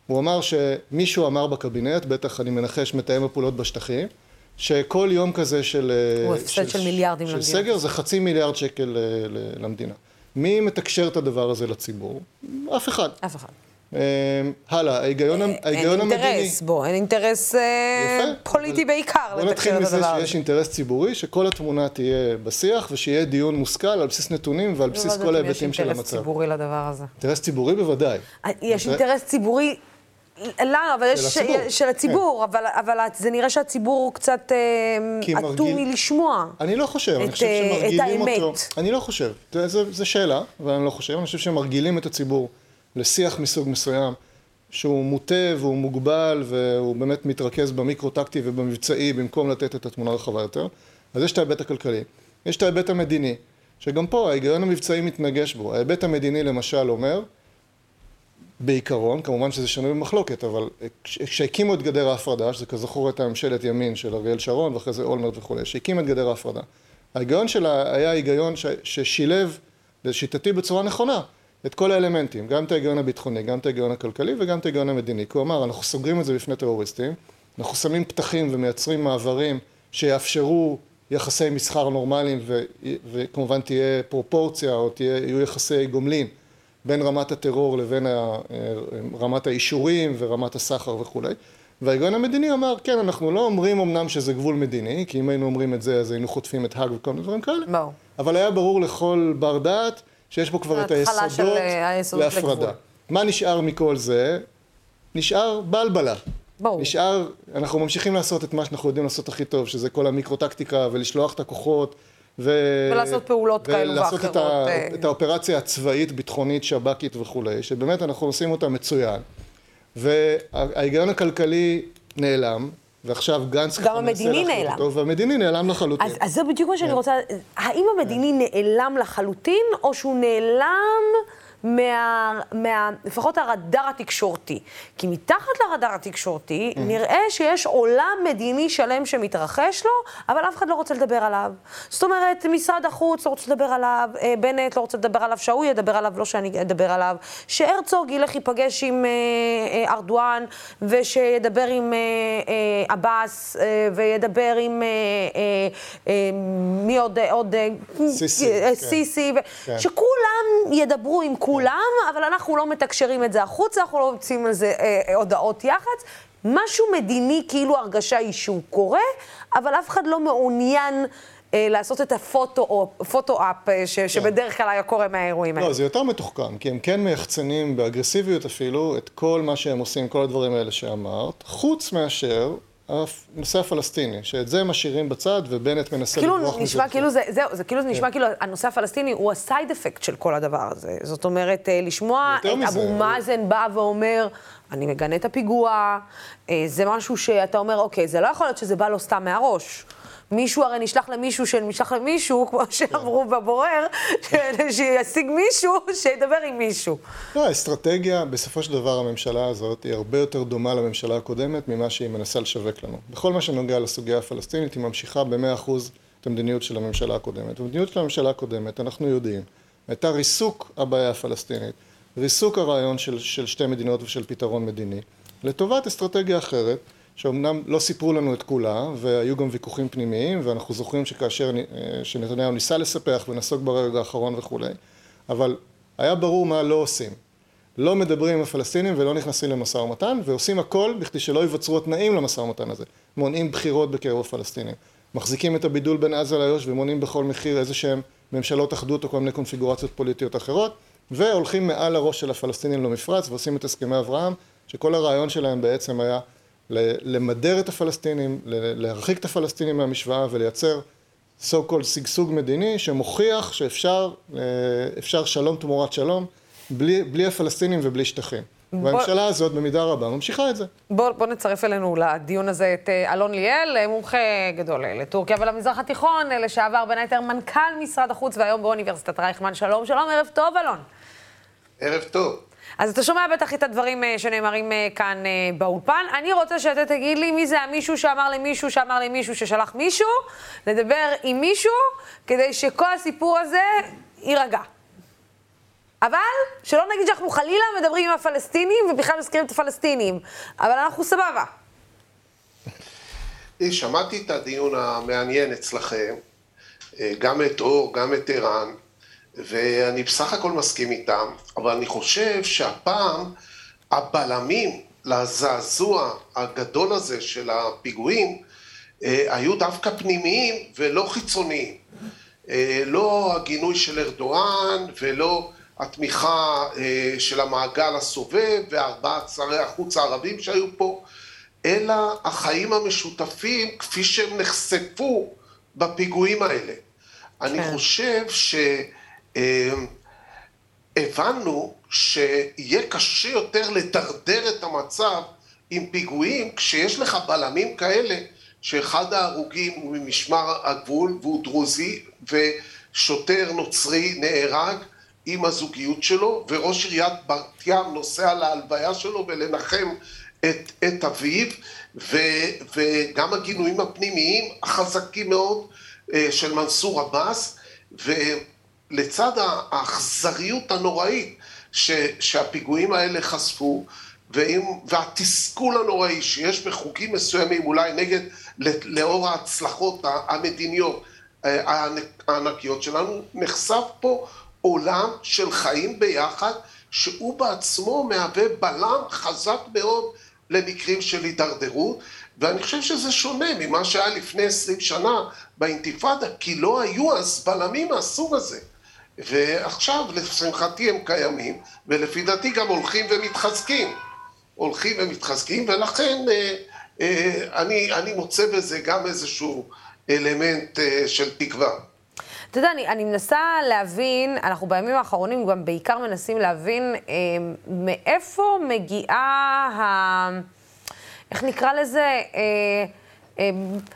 הוא אמר שמישהו אמר בקבינט, בטח אני מנחש מתאם הפעולות בשטחים, שכל יום כזה של... אה, הוא הפסד של, של מיליארדים למדינה. של סגר זה חצי מיליארד שקל אה, למדינה. מי מתקשר את הדבר הזה לציבור? אף אחד. אף אחד. אמ, הלאה, ההיגיון המדיני... אין אינטרס, בוא, אין אינטרס אה, פוליטי בעיקר לתקשר את הדבר הזה. בוא נתחיל מזה שיש אינטרס ציבורי, שכל התמונה תהיה בשיח, ושיהיה דיון מושכל על בסיס נתונים ועל בסיס כל ההיבטים של המצב. יש אינטרס ציבורי לדבר הזה. אינטרס ציבורי בוודאי. אה, יש אינטרס ציבורי למה? אבל יש... של הציבור. של הציבור, אבל, אבל זה נראה שהציבור קצת אה, אטום מרגיל- מלשמוע. אני לא חושב, אני את, חושב אה, את שמרגילים האמת. אותו. אני לא חושב. זו- שאלה, אבל אני לא חושב. אני חושב שמרגילים את הציבור לשיח מסוג מסוים, שהוא מוטה והוא מוגבל, והוא באמת מתרכז במיקרו-טקטי ובמבצעי, במקום לתת את התמונה הרחבה יותר. אז יש את ההיבט הכלכלי. יש את ההיבט המדיני, שגם פה ההיגיון המבצעי מתנגש בו. ההיבט המדיני למשל אומר, בעיקרון, כמובן שזה שנוי במחלוקת, אבל כש- כשהקימו את גדר ההפרדה, שזה כזכור הייתה ממשלת ימין של אריאל שרון ואחרי זה אולמרט וכולי, שהקים את גדר ההפרדה, ההיגיון שלה היה היגיון ש- ששילב, לשיטתי בצורה נכונה, את כל האלמנטים, גם את ההיגיון הביטחוני, גם את ההיגיון הכלכלי וגם את ההיגיון המדיני. כי הוא אמר, אנחנו סוגרים את זה בפני טרוריסטים, אנחנו שמים פתחים ומייצרים מעברים שיאפשרו יחסי מסחר נורמליים ו- וכמובן תהיה פרופורציה או תהיה, יהיו יחסי גומלין בין רמת הטרור לבין ה- רמת האישורים ורמת הסחר וכולי. וההיגיון המדיני אמר, כן, אנחנו לא אומרים אמנם שזה גבול מדיני, כי אם היינו אומרים את זה אז היינו חוטפים את האג וכל מיני דברים כאלה, ברור. אבל היה ברור לכל בר דעת שיש פה כבר את היסודות אה, היסודות להפרדה. מה נשאר מכל זה? נשאר בלבלה. ברור. נשאר, אנחנו ממשיכים לעשות את מה שאנחנו יודעים לעשות הכי טוב, שזה כל המיקרו-טקטיקה ולשלוח את הכוחות. ו... ולעשות פעולות כאלו ולעשות את, ה... ואחרות, אה. את האופרציה הצבאית, ביטחונית, שב"כית וכולי, שבאמת אנחנו עושים אותה מצוין. וההיגיון הכלכלי נעלם, ועכשיו גנץ ככה מנסה להחליט נעלם. אותו, והמדיני נעלם לחלוטין. אז, אז זה בדיוק מה שאני כן. רוצה, האם המדיני נעלם לחלוטין, או שהוא נעלם מה, מה, לפחות הרדאר התקשורתי? כי מתחת לרדאר התקשורתי נראה שיש עולם מדיני שלם שמתרחש לו, אבל אף אחד לא רוצה לדבר עליו. זאת אומרת, משרד החוץ לא רוצה לדבר עליו, אה, בנט לא רוצה לדבר עליו, שההוא ידבר עליו, לא שאני אדבר עליו, שהרצוג ילך ייפגש עם אה, אה, ארדואן, ושידבר עם אה, אה, עבאס, אה, וידבר עם אה, אה, אה, מי עוד, עוד, אה, סיסי, אה, כן. סיסי, ו- כן. שכולם ידברו עם כולם, אבל אנחנו לא מתקשרים את זה החוצה, אנחנו לא מוצאים על זה אה, אה, הודעות יח"צ. משהו מדיני, כאילו הרגשה היא שהוא קורה, אבל אף אחד לא מעוניין אה, לעשות את הפוטו, פוטו-אפ, אה, ש- שבדרך כלל היה קורה מהאירועים האלה. לא, זה יותר מתוחכם, כי הם כן מייחצנים באגרסיביות אפילו את כל מה שהם עושים, כל הדברים האלה שאמרת, חוץ מאשר הנושא הפלסטיני, שאת זה משאירים בצד ובנט מנסה כאילו לברוח מזה. כאילו זה, זהו, זה כאילו זה נשמע כאילו הנושא הפלסטיני הוא הסייד אפקט של כל הדבר הזה. זאת אומרת, אה, לשמוע את מזה, אבו מאזן בא ואומר, אני מגנה את הפיגוע, אה, זה משהו שאתה אומר, אוקיי, זה לא יכול להיות שזה בא לו סתם מהראש. מישהו הרי נשלח למישהו שנשלח למישהו, כמו שאמרו בבורר, שישיג מישהו שידבר עם מישהו. לא, האסטרטגיה, בסופו של דבר הממשלה הזאת היא הרבה יותר דומה לממשלה הקודמת ממה שהיא מנסה לשווק לנו. בכל מה שנוגע לסוגיה הפלסטינית, היא ממשיכה ב-100% את המדיניות של הממשלה הקודמת. המדיניות של הממשלה הקודמת, אנחנו יודעים, הייתה ריסוק הבעיה הפלסטינית, ריסוק הרעיון של, של שתי מדינות ושל פתרון מדיני, לטובת אסטרטגיה אחרת, שאומנם לא סיפרו לנו את כולה, והיו גם ויכוחים פנימיים, ואנחנו זוכרים שכאשר אה, שנתניהו ניסה לספח ונסוג ברגע האחרון וכולי, אבל היה ברור מה לא עושים. לא מדברים עם הפלסטינים ולא נכנסים למשא ומתן, ועושים הכל בכדי שלא ייווצרו התנאים למשא ומתן הזה. מונעים בחירות בקרב הפלסטינים. מחזיקים את הבידול בין עזה לאיו"ש ומונעים בכל מחיר איזה שהם ממשלות אחדות או כל מיני קונפיגורציות פוליטיות אחרות, והולכים מעל הראש של הפלסטינים למפרץ ועושים את הסכמי אברהם, שכל הרעיון שלהם בעצם היה למדר את הפלסטינים, להרחיק את הפלסטינים מהמשוואה ולייצר so called שגשוג מדיני שמוכיח שאפשר אה, אפשר שלום תמורת שלום בלי, בלי הפלסטינים ובלי שטחים. בוא- והממשלה הזאת במידה רבה ממשיכה את זה. בוא, בוא נצרף אלינו לדיון הזה את אה, אלון ליאל, אה, מומחה גדול לטורקיה ולמזרח התיכון, לשעבר בין היתר מנכ"ל משרד החוץ והיום באוניברסיטת רייכמן. שלום, שלום, ערב טוב, אלון. ערב טוב. אז אתה שומע בטח את הדברים אה, שנאמרים אה, כאן אה, באולפן. אני רוצה שאתה תגיד לי מי זה המישהו שאמר למישהו שאמר למישהו ששלח מישהו, לדבר עם מישהו, כדי שכל הסיפור הזה יירגע. אבל שלא נגיד שאנחנו חלילה מדברים עם הפלסטינים ובכלל מזכירים את הפלסטינים, אבל אנחנו סבבה. שמעתי את הדיון המעניין אצלכם, גם את אור, גם את ערן, ואני בסך הכל מסכים איתם, אבל אני חושב שהפעם הבלמים לזעזוע הגדול הזה של הפיגועים אה, היו דווקא פנימיים ולא חיצוניים. אה, לא הגינוי של ארדואן ולא התמיכה אה, של המעגל הסובב וארבעת שרי החוץ הערבים שהיו פה, אלא החיים המשותפים כפי שהם נחשפו בפיגועים האלה. כן. אני חושב שהבנו אה, שיהיה קשה יותר לדרדר את המצב עם פיגועים כשיש לך בלמים כאלה שאחד ההרוגים הוא ממשמר הגבול והוא דרוזי ושוטר נוצרי נהרג עם הזוגיות שלו וראש עיריית בת ים נוסע להלוויה שלו ולנחם את, את אביו ו, וגם הגינויים הפנימיים החזקים מאוד אה, של מנסור עבאס ולצד האכזריות הנוראית ש, שהפיגועים האלה חשפו ועם, והתסכול הנוראי שיש בחוקים מסוימים אולי נגד לאור ההצלחות המדיניות אה, הענקיות שלנו נחשף פה עולם של חיים ביחד שהוא בעצמו מהווה בלם חזק מאוד למקרים של הידרדרות ואני חושב שזה שונה ממה שהיה לפני עשרים שנה באינתיפאדה כי לא היו אז בלמים מהסוג הזה ועכשיו לשמחתי הם קיימים ולפי דעתי גם הולכים ומתחזקים הולכים ומתחזקים ולכן אה, אה, אני, אני מוצא בזה גם איזשהו אלמנט אה, של תקווה. אתה יודע, אני, אני מנסה להבין, אנחנו בימים האחרונים גם בעיקר מנסים להבין אה, מאיפה מגיעה ה... איך נקרא לזה? אה,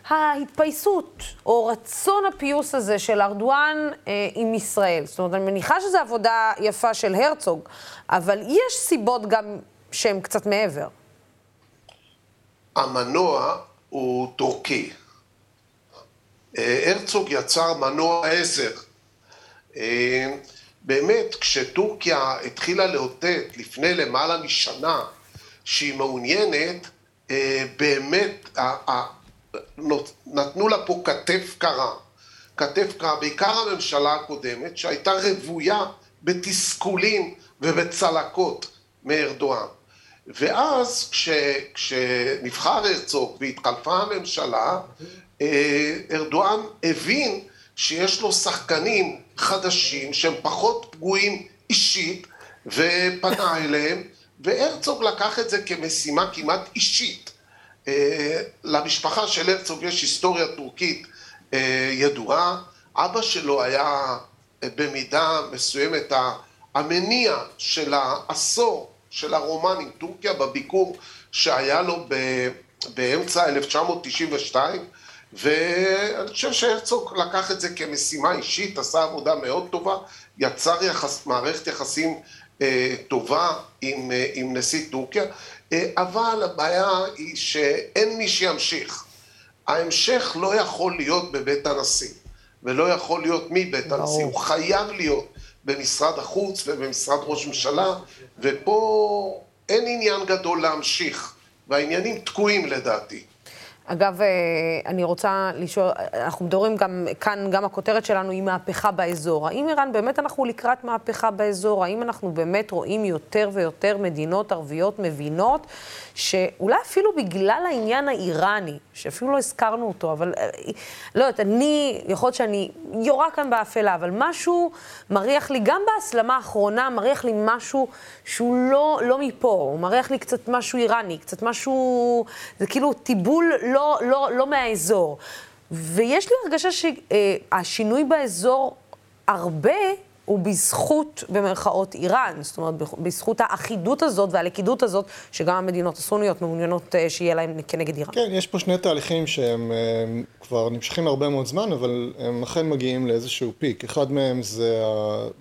ההתפייסות, או רצון הפיוס הזה של ארדואן אה, עם ישראל. זאת אומרת, אני מניחה שזו עבודה יפה של הרצוג, אבל יש סיבות גם שהן קצת מעבר. המנוע הוא טורקי. אה, הרצוג יצר מנוע עזר. אה, באמת, כשטורקיה התחילה לאותת לפני למעלה משנה שהיא מעוניינת, אה, באמת נתנו לה פה כתף קרה. כתף קרה, בעיקר הממשלה הקודמת, שהייתה רוויה בתסכולים ובצלקות מארדואן. ואז כש, כשנבחר הרצוג והתחלפה הממשלה, אה, ארדואן הבין שיש לו שחקנים חדשים שהם פחות פגועים אישית ופנה אליהם והרצוג לקח את זה כמשימה כמעט אישית. אה, למשפחה של הרצוג יש היסטוריה טורקית אה, ידועה, אבא שלו היה במידה מסוימת המניע של העשור של הרומן עם טורקיה בביקור שהיה לו באמצע 1992 ואני חושב שהרצוג לקח את זה כמשימה אישית, עשה עבודה מאוד טובה, יצר יחס, מערכת יחסים אה, טובה עם, אה, עם נשיא טורקיה, אה, אבל הבעיה היא שאין מי שימשיך. ההמשך לא יכול להיות בבית הנשיא, ולא יכול להיות מבית הנשיא, הוא חייב להיות במשרד החוץ ובמשרד ראש ממשלה, ופה אין עניין גדול להמשיך, והעניינים תקועים לדעתי. אגב, אה, אני רוצה לשאול, אנחנו מדברים גם, כאן גם הכותרת שלנו היא מהפכה באזור. האם איראן, באמת אנחנו לקראת מהפכה באזור? האם אנחנו באמת רואים יותר ויותר מדינות ערביות מבינות שאולי אפילו בגלל העניין האיראני, שאפילו לא הזכרנו אותו, אבל אה, לא יודעת, אני, יכול להיות שאני יורה כאן באפלה, אבל משהו מריח לי, גם בהסלמה האחרונה, מריח לי משהו שהוא לא, לא מפה, הוא מריח לי קצת משהו איראני, קצת משהו, זה כאילו טיבול לא, לא, לא מהאזור. ויש לי הרגשה שהשינוי באזור הרבה הוא בזכות, במרכאות, איראן. זאת אומרת, בזכות האחידות הזאת והלכידות הזאת, שגם המדינות הסוניות מעוניינות אה, שיהיה להם כנגד איראן. כן, יש פה שני תהליכים שהם אה, כבר נמשכים הרבה מאוד זמן, אבל הם אכן מגיעים לאיזשהו פיק. אחד מהם זה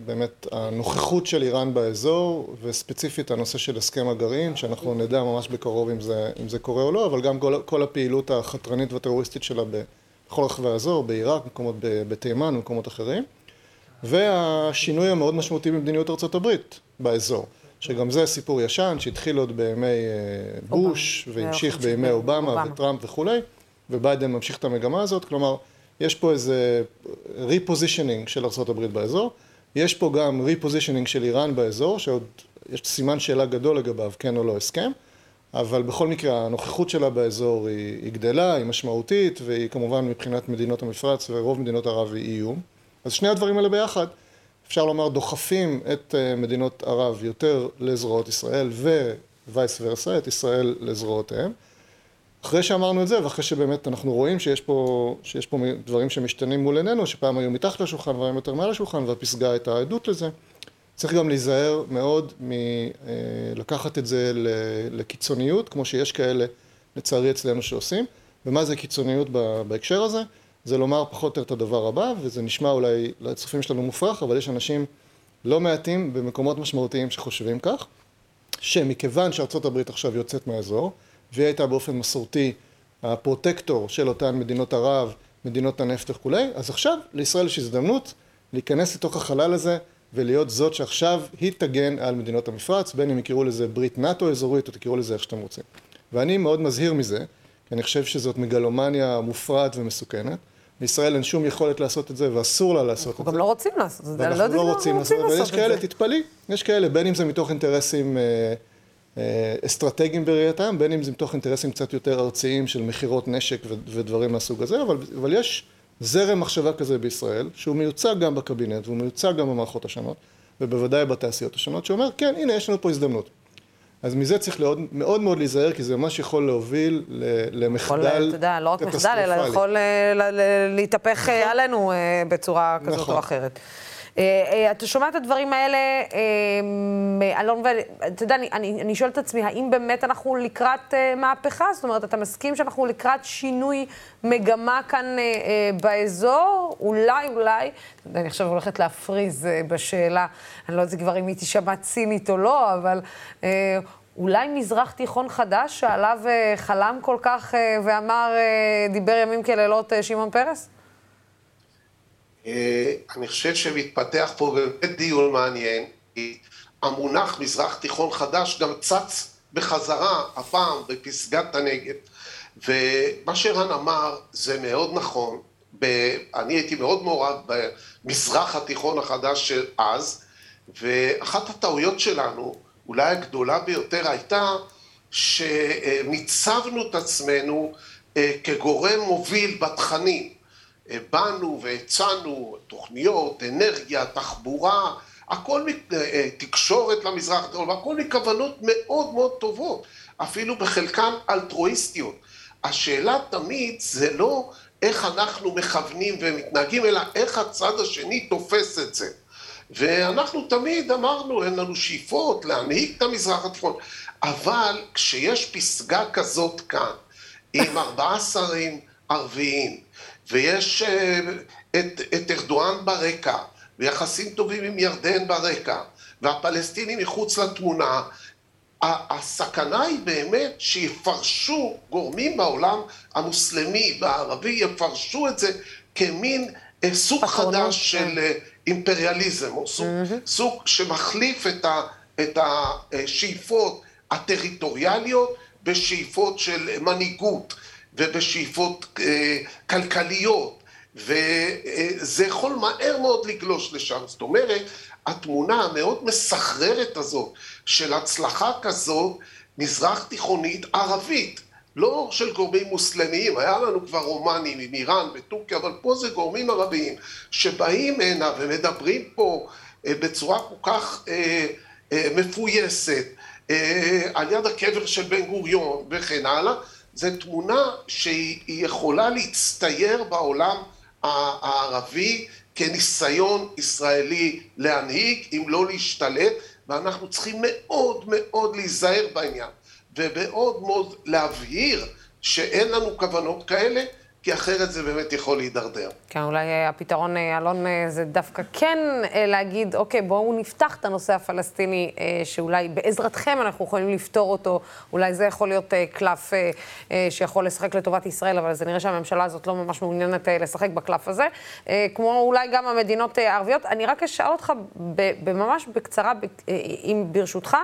באמת הנוכחות של איראן באזור, וספציפית הנושא של הסכם הגרעין, שאנחנו נדע ממש בקרוב אם זה, אם זה קורה או לא, אבל גם כל, כל הפעילות החתרנית והטרוריסטית שלה בכל רחבי האזור, בעיראק, בתימן ומקומות אחרים. והשינוי המאוד משמעותי במדיניות ארה"ב באזור, שגם זה סיפור ישן שהתחיל עוד בימי אה, בוש והמשיך בימי אובמה. וטראמפ וכולי, וביידן ממשיך את המגמה הזאת, כלומר יש פה איזה repositioning של ארה"ב באזור, יש פה גם repositioning של איראן באזור, שעוד יש סימן שאלה גדול לגביו, כן או לא הסכם, אבל בכל מקרה הנוכחות שלה באזור היא, היא גדלה, היא משמעותית, והיא כמובן מבחינת מדינות המפרץ ורוב מדינות ערב היא איום. אז שני הדברים האלה ביחד, אפשר לומר, דוחפים את מדינות ערב יותר לזרועות ישראל ווייס ורסה, את ישראל לזרועותיהם. אחרי שאמרנו את זה, ואחרי שבאמת אנחנו רואים שיש פה, שיש פה דברים שמשתנים מול עינינו, שפעם היו מתחת לשולחן והיום יותר מעל השולחן, והפסגה הייתה עדות לזה, צריך גם להיזהר מאוד מלקחת את זה לקיצוניות, כמו שיש כאלה, לצערי אצלנו שעושים. ומה זה קיצוניות בהקשר הזה? זה לומר פחות או יותר את הדבר הבא, וזה נשמע אולי לצופים שלנו מופרך, אבל יש אנשים לא מעטים במקומות משמעותיים שחושבים כך, שמכיוון שארצות הברית עכשיו יוצאת מהאזור, והיא הייתה באופן מסורתי הפרוטקטור של אותן מדינות ערב, מדינות הנפט וכולי, אז עכשיו לישראל יש הזדמנות להיכנס לתוך החלל הזה ולהיות זאת שעכשיו היא תגן על מדינות המפרץ, בין אם יקראו לזה ברית נאט"ו אזורית או תקראו לזה איך שאתם רוצים. ואני מאוד מזהיר מזה, כי אני חושב שזאת מגלומניה מופרעת ומסוכנת. לישראל אין שום יכולת לעשות את זה, ואסור לה לעשות את זה. אנחנו גם לא רוצים לעשות את זה. ואנחנו לא, לא רוצים לעשות את זה, ויש כאלה, תתפלאי, יש כאלה, בין אם זה מתוך אינטרסים אה, אה, אסטרטגיים בראייתם, בין אם זה מתוך אינטרסים קצת יותר ארציים של מכירות נשק ודברים מהסוג הזה, אבל, אבל יש זרם מחשבה כזה בישראל, שהוא מיוצג גם בקבינט, והוא מיוצג גם במערכות השונות, ובוודאי בתעשיות השונות, שאומר, כן, הנה, יש לנו פה הזדמנות. אז מזה צריך מאוד מאוד, מאוד להיזהר, כי זה ממש יכול להוביל למחדל קטסטרופלי. לא רק מחדל, אלא יכול אה, להתהפך נכון. עלינו בצורה כזאת נכון. או אחרת. אה, אה, אתה שומע את הדברים האלה, אה, אלון, ואתה יודע, אני, אני, אני שואלת את עצמי, האם באמת אנחנו לקראת מהפכה? זאת אומרת, אתה מסכים שאנחנו לקראת שינוי מגמה כאן באזור? אולי, אולי, אני עכשיו הולכת להפריז בשאלה, אני לא יודעת כבר אם היא תישמע צינית או לא, אבל... אולי מזרח תיכון חדש שעליו חלם כל כך ואמר, דיבר ימים כלילות שמעון פרס? אה, אני חושב שמתפתח פה באמת דיון מעניין, כי המונח מזרח תיכון חדש גם צץ בחזרה, הפעם בפסגת הנגב. ומה שרן אמר זה מאוד נכון, ב... אני הייתי מאוד מעורב במזרח התיכון החדש של אז, ואחת הטעויות שלנו, אולי הגדולה ביותר, הייתה שמיצבנו את עצמנו אה, כגורם מוביל בתכנים. באנו והצענו תוכניות, אנרגיה, תחבורה, הכל אה, תקשורת למזרח התיכון, הכל מכוונות מאוד מאוד טובות, אפילו בחלקן אלטרואיסטיות. השאלה תמיד זה לא איך אנחנו מכוונים ומתנהגים, אלא איך הצד השני תופס את זה. ואנחנו תמיד אמרנו, אין לנו שאיפות להנהיג את המזרח התיכון, אבל כשיש פסגה כזאת כאן, עם ארבעה שרים ערביים, ויש אה, את, את ארדואן ברקע, ויחסים טובים עם ירדן ברקע, והפלסטינים מחוץ לתמונה, הסכנה היא באמת שיפרשו גורמים בעולם המוסלמי והערבי, יפרשו את זה כמין אה, סוג חדש כן. של אה, אימפריאליזם, או סוג. סוג שמחליף את, ה, את השאיפות הטריטוריאליות בשאיפות של מנהיגות. ובשאיפות אה, כלכליות, וזה יכול מהר מאוד לגלוש לשם. זאת אומרת, התמונה המאוד מסחררת הזאת של הצלחה כזאת, מזרח תיכונית ערבית, לא של גורמים מוסלמיים, היה לנו כבר רומנים עם איראן וטורקיה, אבל פה זה גורמים ערביים שבאים הנה ומדברים פה אה, בצורה כל כך אה, אה, מפויסת, אה, על יד הקבר של בן גוריון וכן הלאה, זו תמונה שהיא יכולה להצטייר בעולם הערבי כניסיון ישראלי להנהיג, אם לא להשתלט, ואנחנו צריכים מאוד מאוד להיזהר בעניין, ומאוד מאוד להבהיר שאין לנו כוונות כאלה, כי אחרת זה באמת יכול להידרדר. כן, אולי אה, הפתרון, אה, אלון, אה, זה דווקא כן להגיד, אוקיי, בואו נפתח את הנושא הפלסטיני, שאולי בעזרתכם אנחנו יכולים לפתור אותו, אולי זה יכול להיות קלף שיכול לשחק לטובת ישראל, אבל זה נראה שהממשלה הזאת לא ממש מעוניינת לשחק בקלף הזה, כמו אולי גם המדינות הערביות. אני רק אשאל אותך ממש בקצרה, אם ברשותך,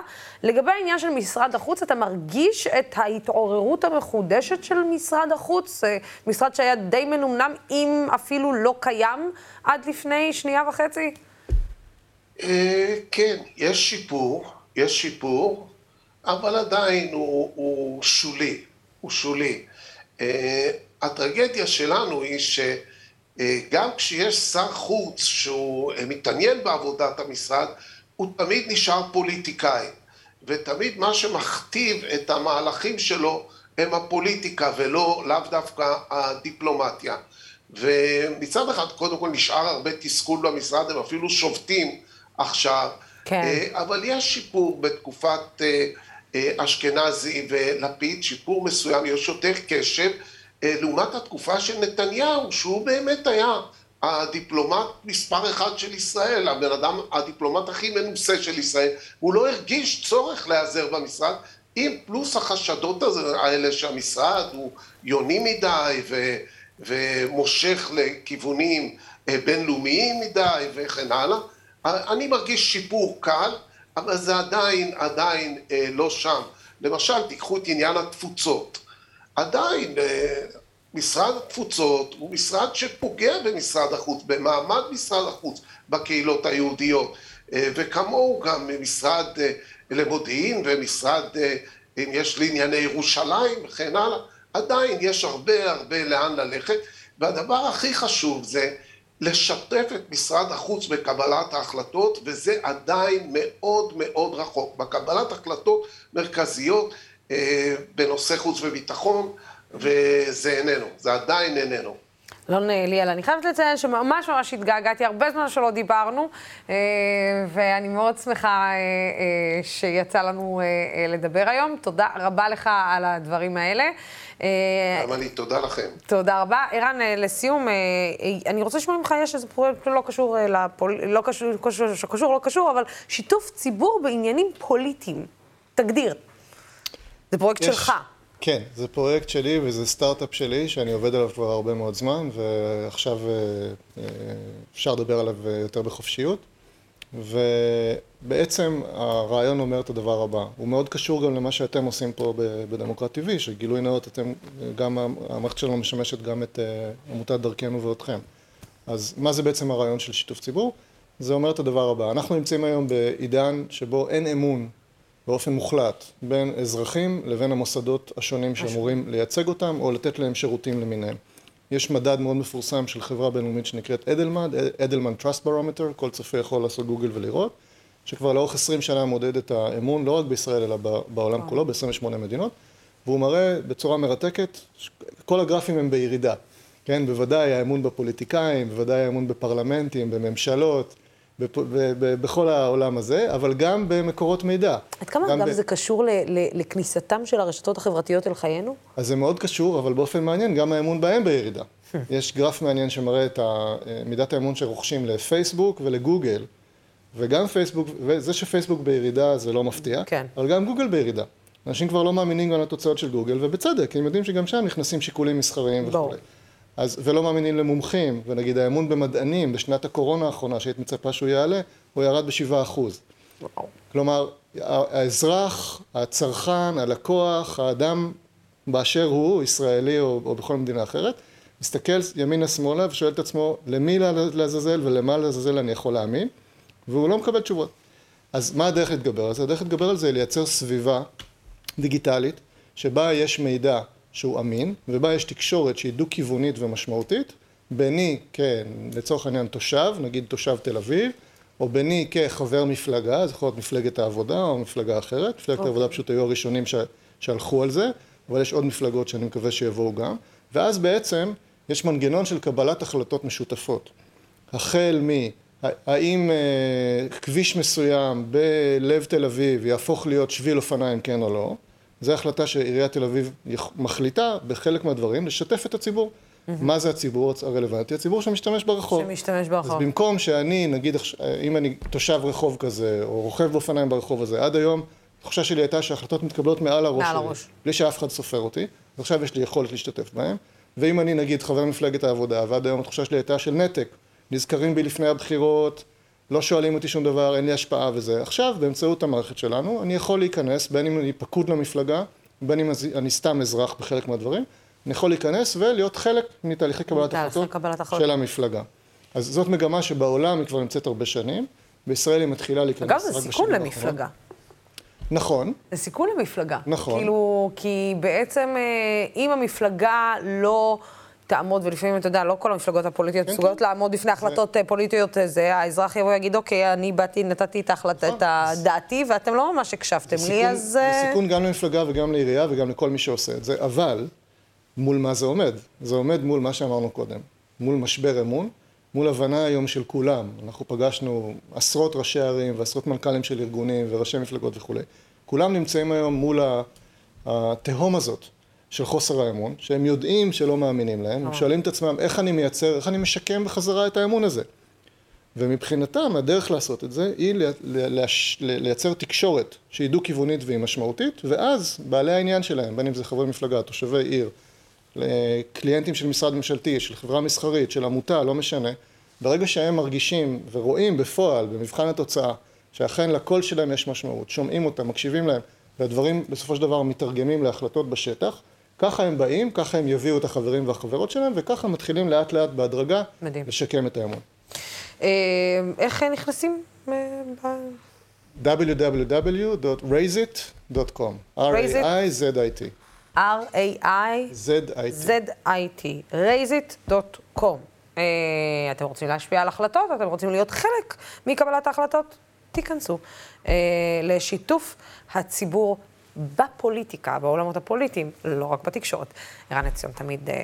לגבי העניין של משרד החוץ, אתה מרגיש את ההתעוררות המחודשת של משרד החוץ? משרד שהיה די מנומנם, אם אפילו לא קיים עד לפני שנייה וחצי? אה, כן, יש שיפור, יש שיפור, אבל עדיין הוא, הוא שולי, הוא שולי. אה, הטרגדיה שלנו היא אה, גם כשיש שר חוץ שהוא מתעניין בעבודת המשרד, הוא תמיד נשאר פוליטיקאי. ותמיד מה שמכתיב את המהלכים שלו הם הפוליטיקה ולא לאו דווקא הדיפלומטיה. ומצד אחד, קודם כל נשאר הרבה תסכול במשרד, הם אפילו שובתים עכשיו. כן. אה, אבל יש שיפור בתקופת אה, אה, אשכנזי ולפיד, שיפור מסוים, יש יותר קשב, לעומת התקופה של נתניהו, שהוא באמת היה הדיפלומט מספר אחד של ישראל, הבן אדם, הדיפלומט הכי מנוסה של ישראל, הוא לא הרגיש צורך להיעזר במשרד, עם פלוס החשדות האלה שהמשרד הוא יוני מדי ו, ומושך לכיוונים בינלאומיים מדי וכן הלאה. אני מרגיש שיפור קל, אבל זה עדיין, עדיין אה, לא שם. למשל, תיקחו את עניין התפוצות. עדיין אה, משרד התפוצות הוא משרד שפוגע במשרד החוץ, במעמד משרד החוץ בקהילות היהודיות, אה, וכמוהו גם משרד אה, למודיעין ומשרד, אה, אם יש לענייני ירושלים וכן הלאה, עדיין יש הרבה הרבה לאן ללכת, והדבר הכי חשוב זה לשתף את משרד החוץ בקבלת ההחלטות, וזה עדיין מאוד מאוד רחוק. בקבלת החלטות מרכזיות אה, בנושא חוץ וביטחון, וזה איננו, זה עדיין איננו. אלון ליאל, אני חייבת לציין שממש ממש התגעגעתי, הרבה זמן שלא דיברנו, אה, ואני מאוד שמחה אה, אה, שיצא לנו לדבר היום. תודה רבה לך על הדברים האלה. גם אני, תודה לכם. תודה רבה. ערן, לסיום, אני רוצה לשמוע ממך, יש איזה פרויקט לא קשור לפול... לא קשור, קשור, לא קשור, אבל שיתוף ציבור בעניינים פוליטיים. תגדיר. זה פרויקט יש... שלך. כן, זה פרויקט שלי וזה סטארט-אפ שלי שאני עובד עליו כבר הרבה מאוד זמן ועכשיו אה, אה, אפשר לדבר עליו יותר בחופשיות ובעצם הרעיון אומר את הדבר הבא, הוא מאוד קשור גם למה שאתם עושים פה בדמוקרט TV, שגילוי נאות אתם, גם המערכת שלנו משמשת גם את אה, עמותת דרכנו ואתכם. אז מה זה בעצם הרעיון של שיתוף ציבור? זה אומר את הדבר הבא, אנחנו נמצאים היום בעידן שבו אין אמון באופן מוחלט בין אזרחים לבין המוסדות השונים שאמורים לייצג אותם או לתת להם שירותים למיניהם. יש מדד מאוד מפורסם של חברה בינלאומית שנקראת אדלמן, אדלמן Trust Barometer, כל צופה יכול לעשות גוגל ולראות, שכבר לאורך עשרים שנה מודד את האמון לא רק בישראל אלא בעולם כולו, ב-28 מדינות, והוא מראה בצורה מרתקת, כל הגרפים הם בירידה, כן, בוודאי האמון בפוליטיקאים, בוודאי האמון בפרלמנטים, בממשלות, בכל העולם הזה, אבל גם במקורות מידע. עד כמה גם, גם ב... זה קשור ל- ל- לכניסתם של הרשתות החברתיות אל חיינו? אז זה מאוד קשור, אבל באופן מעניין, גם האמון בהם בירידה. יש גרף מעניין שמראה את מידת האמון שרוכשים לפייסבוק ולגוגל, וגם פייסבוק, וזה שפייסבוק בירידה זה לא מפתיע, כן. אבל גם גוגל בירידה. אנשים כבר לא מאמינים גם לתוצאות של גוגל, ובצדק, הם יודעים שגם שם נכנסים שיקולים מסחריים וכו'. אז, ולא מאמינים למומחים, ונגיד האמון במדענים בשנת הקורונה האחרונה, שהיית מצפה שהוא יעלה, הוא ירד בשבעה אחוז. כלומר, האזרח, הצרכן, הלקוח, האדם באשר הוא, ישראלי או, או בכל מדינה אחרת, מסתכל ימינה-שמאלה ושואל את עצמו, למי לעזאזל ולמה לעזאזל אני יכול להאמין, והוא לא מקבל תשובות. אז מה הדרך להתגבר על זה? הדרך להתגבר על זה היא לייצר סביבה דיגיטלית, שבה יש מידע שהוא אמין, ובה יש תקשורת שהיא דו-כיוונית ומשמעותית, ביני כלצורך העניין תושב, נגיד תושב תל אביב, או ביני כחבר מפלגה, זה יכול להיות מפלגת העבודה או מפלגה אחרת, מפלגת okay. אוקיי. העבודה פשוט היו הראשונים ש... שהלכו על זה, אבל יש עוד מפלגות שאני מקווה שיבואו גם, ואז בעצם יש מנגנון של קבלת החלטות משותפות. החל מ... האם אה, כביש מסוים בלב תל אביב יהפוך להיות שביל אופניים כן או לא, זו החלטה שעיריית תל אביב מחליטה בחלק מהדברים לשתף את הציבור. Mm-hmm. מה זה הציבור הרלוונטי? הציבור שמשתמש ברחוב. שמשתמש ברחוב. אז במקום שאני, נגיד, אם אני תושב רחוב כזה, או רוכב באופניים ברחוב הזה, עד היום, התחושה שלי הייתה שההחלטות מתקבלות מעל הראש מעל הראש. בלי שאף אחד סופר אותי, אז עכשיו יש לי יכולת להשתתף בהם. ואם אני, נגיד, חבר מפלגת העבודה, ועד היום התחושה שלי הייתה של נתק, נזכרים בי לפני הבחירות, לא שואלים אותי שום דבר, אין לי השפעה וזה. עכשיו, באמצעות המערכת שלנו, אני יכול להיכנס, בין אם אני פקוד למפלגה, בין אם אני סתם אזרח בחלק מהדברים, אני יכול להיכנס ולהיות חלק מתהליכי קבלת החלטות של המפלגה. אז זאת מגמה שבעולם היא כבר נמצאת הרבה שנים, בישראל היא מתחילה להיכנס. אגב, זה סיכון למפלגה. נכון. זה סיכון למפלגה. נכון. כאילו, כי בעצם אה, אם המפלגה לא תעמוד, ולפעמים, אתה יודע, לא כל המפלגות הפוליטיות כן, מסוגלות כן. לעמוד בפני החלטות זה... פוליטיות, זה, האזרח יבוא ויגיד, אוקיי, אני באתי, נתתי את ההחלטה, נכון. את דעתי, ואתם לא ממש הקשבתם לי, אז... זה סיכון גם למפלגה וגם לעירייה וגם לכל מי שעושה את זה, אבל מול מה זה עומד? זה עומד מול מה שאמרנו קודם, מול משבר אמון, מול הבנה היום של כולם. אנחנו פגשנו עשרות ראשי ערים ועשרות מנכ"לים של ארגונים וראשי מפלגות וכולי. כולם נמצאים היום מול התהום הזאת של חוסר האמון, שהם יודעים שלא מאמינים להם, הם אה. שואלים את עצמם איך אני מייצר, איך אני משקם בחזרה את האמון הזה. ומבחינתם הדרך לעשות את זה היא לייצר תקשורת שהיא דו-כיוונית והיא משמעותית, ואז בעלי העניין שלהם, בין אם זה חברי מפלגה, תושבי עיר, לקליינטים של משרד ממשלתי, של חברה מסחרית, של עמותה, לא משנה, ברגע שהם מרגישים ורואים בפועל, במבחן התוצאה, שאכן לקול שלהם יש משמעות, שומעים אותם, מקשיבים להם, והדברים בסופו של דבר מתרגמים להחלטות בשטח, ככה הם באים, ככה הם יביאו את החברים והחברות שלהם, וככה מתחילים לאט לאט בהדרגה מדהים. לשקם את האמון. אה, איך נכנסים? www.raiseit.com R-A-I-Z-I-T R-A-I-Z-I-T raiseit.com אה, אתם רוצים להשפיע על החלטות? אתם רוצים להיות חלק מקבלת ההחלטות? תיכנסו אה, לשיתוף הציבור בפוליטיקה, בעולמות הפוליטיים, לא רק בתקשורת. ערן עציון, תמיד אה,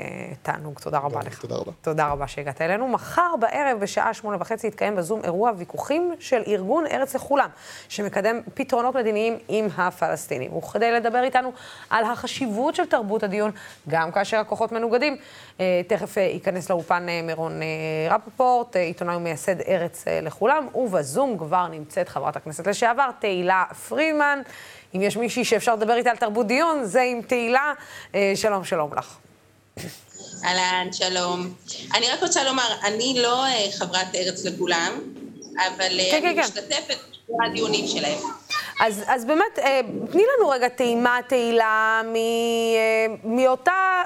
תענוג, תודה רבה לך. תודה רבה. תודה רבה שהגעת אלינו. מחר בערב בשעה שמונה וחצי יתקיים בזום אירוע ויכוחים של ארגון ארץ לכולם, שמקדם פתרונות מדיניים עם הפלסטינים. וכדי לדבר איתנו על החשיבות של תרבות הדיון, גם כאשר הכוחות מנוגדים, אה, תכף אה, ייכנס לאופן אה, מירון אה, רפפורט, אה, עיתונאי ומייסד ארץ אה, לכולם, ובזום כבר נמצאת חברת הכנסת לשעבר, תהילה פרימן. אם יש מישהי שאפשר לדבר איתה על תרבות דיון, זה עם תהילה. אה, שלום, שלום לך. אהלן, שלום. אני רק רוצה לומר, אני לא אה, חברת ארץ לכולם, אבל אה, כן, אני כן, כן. משתתפת בדיונים שלהם. אז, אז באמת, תני לנו רגע טעימה, תהילה, מאותה,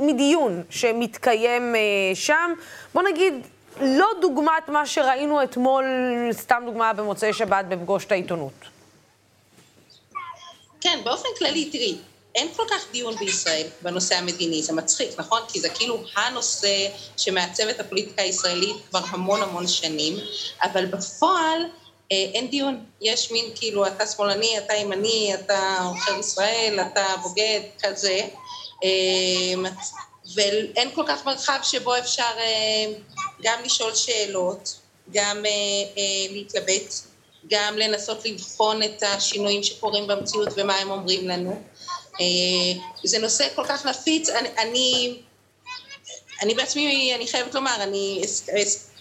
מדיון שמתקיים שם. בוא נגיד, לא דוגמת מה שראינו אתמול, סתם דוגמה במוצאי שבת בפגוש את העיתונות. כן, באופן כללי, תראי, אין כל כך דיון בישראל בנושא המדיני, זה מצחיק, נכון? כי זה כאילו הנושא שמעצב את הפוליטיקה הישראלית כבר המון המון שנים, אבל בפועל אה, אין דיון. יש מין כאילו, אתה שמאלני, אתה ימני, אתה עוכר ישראל, אתה בוגד, כזה. אה, ואין כל כך מרחב שבו אפשר אה, גם לשאול שאלות, גם להתלבט. גם לנסות לבחון את השינויים שקורים במציאות ומה הם אומרים לנו. אה, זה נושא כל כך נפיץ, אני, אני, אני בעצמי, אני חייבת לומר, אני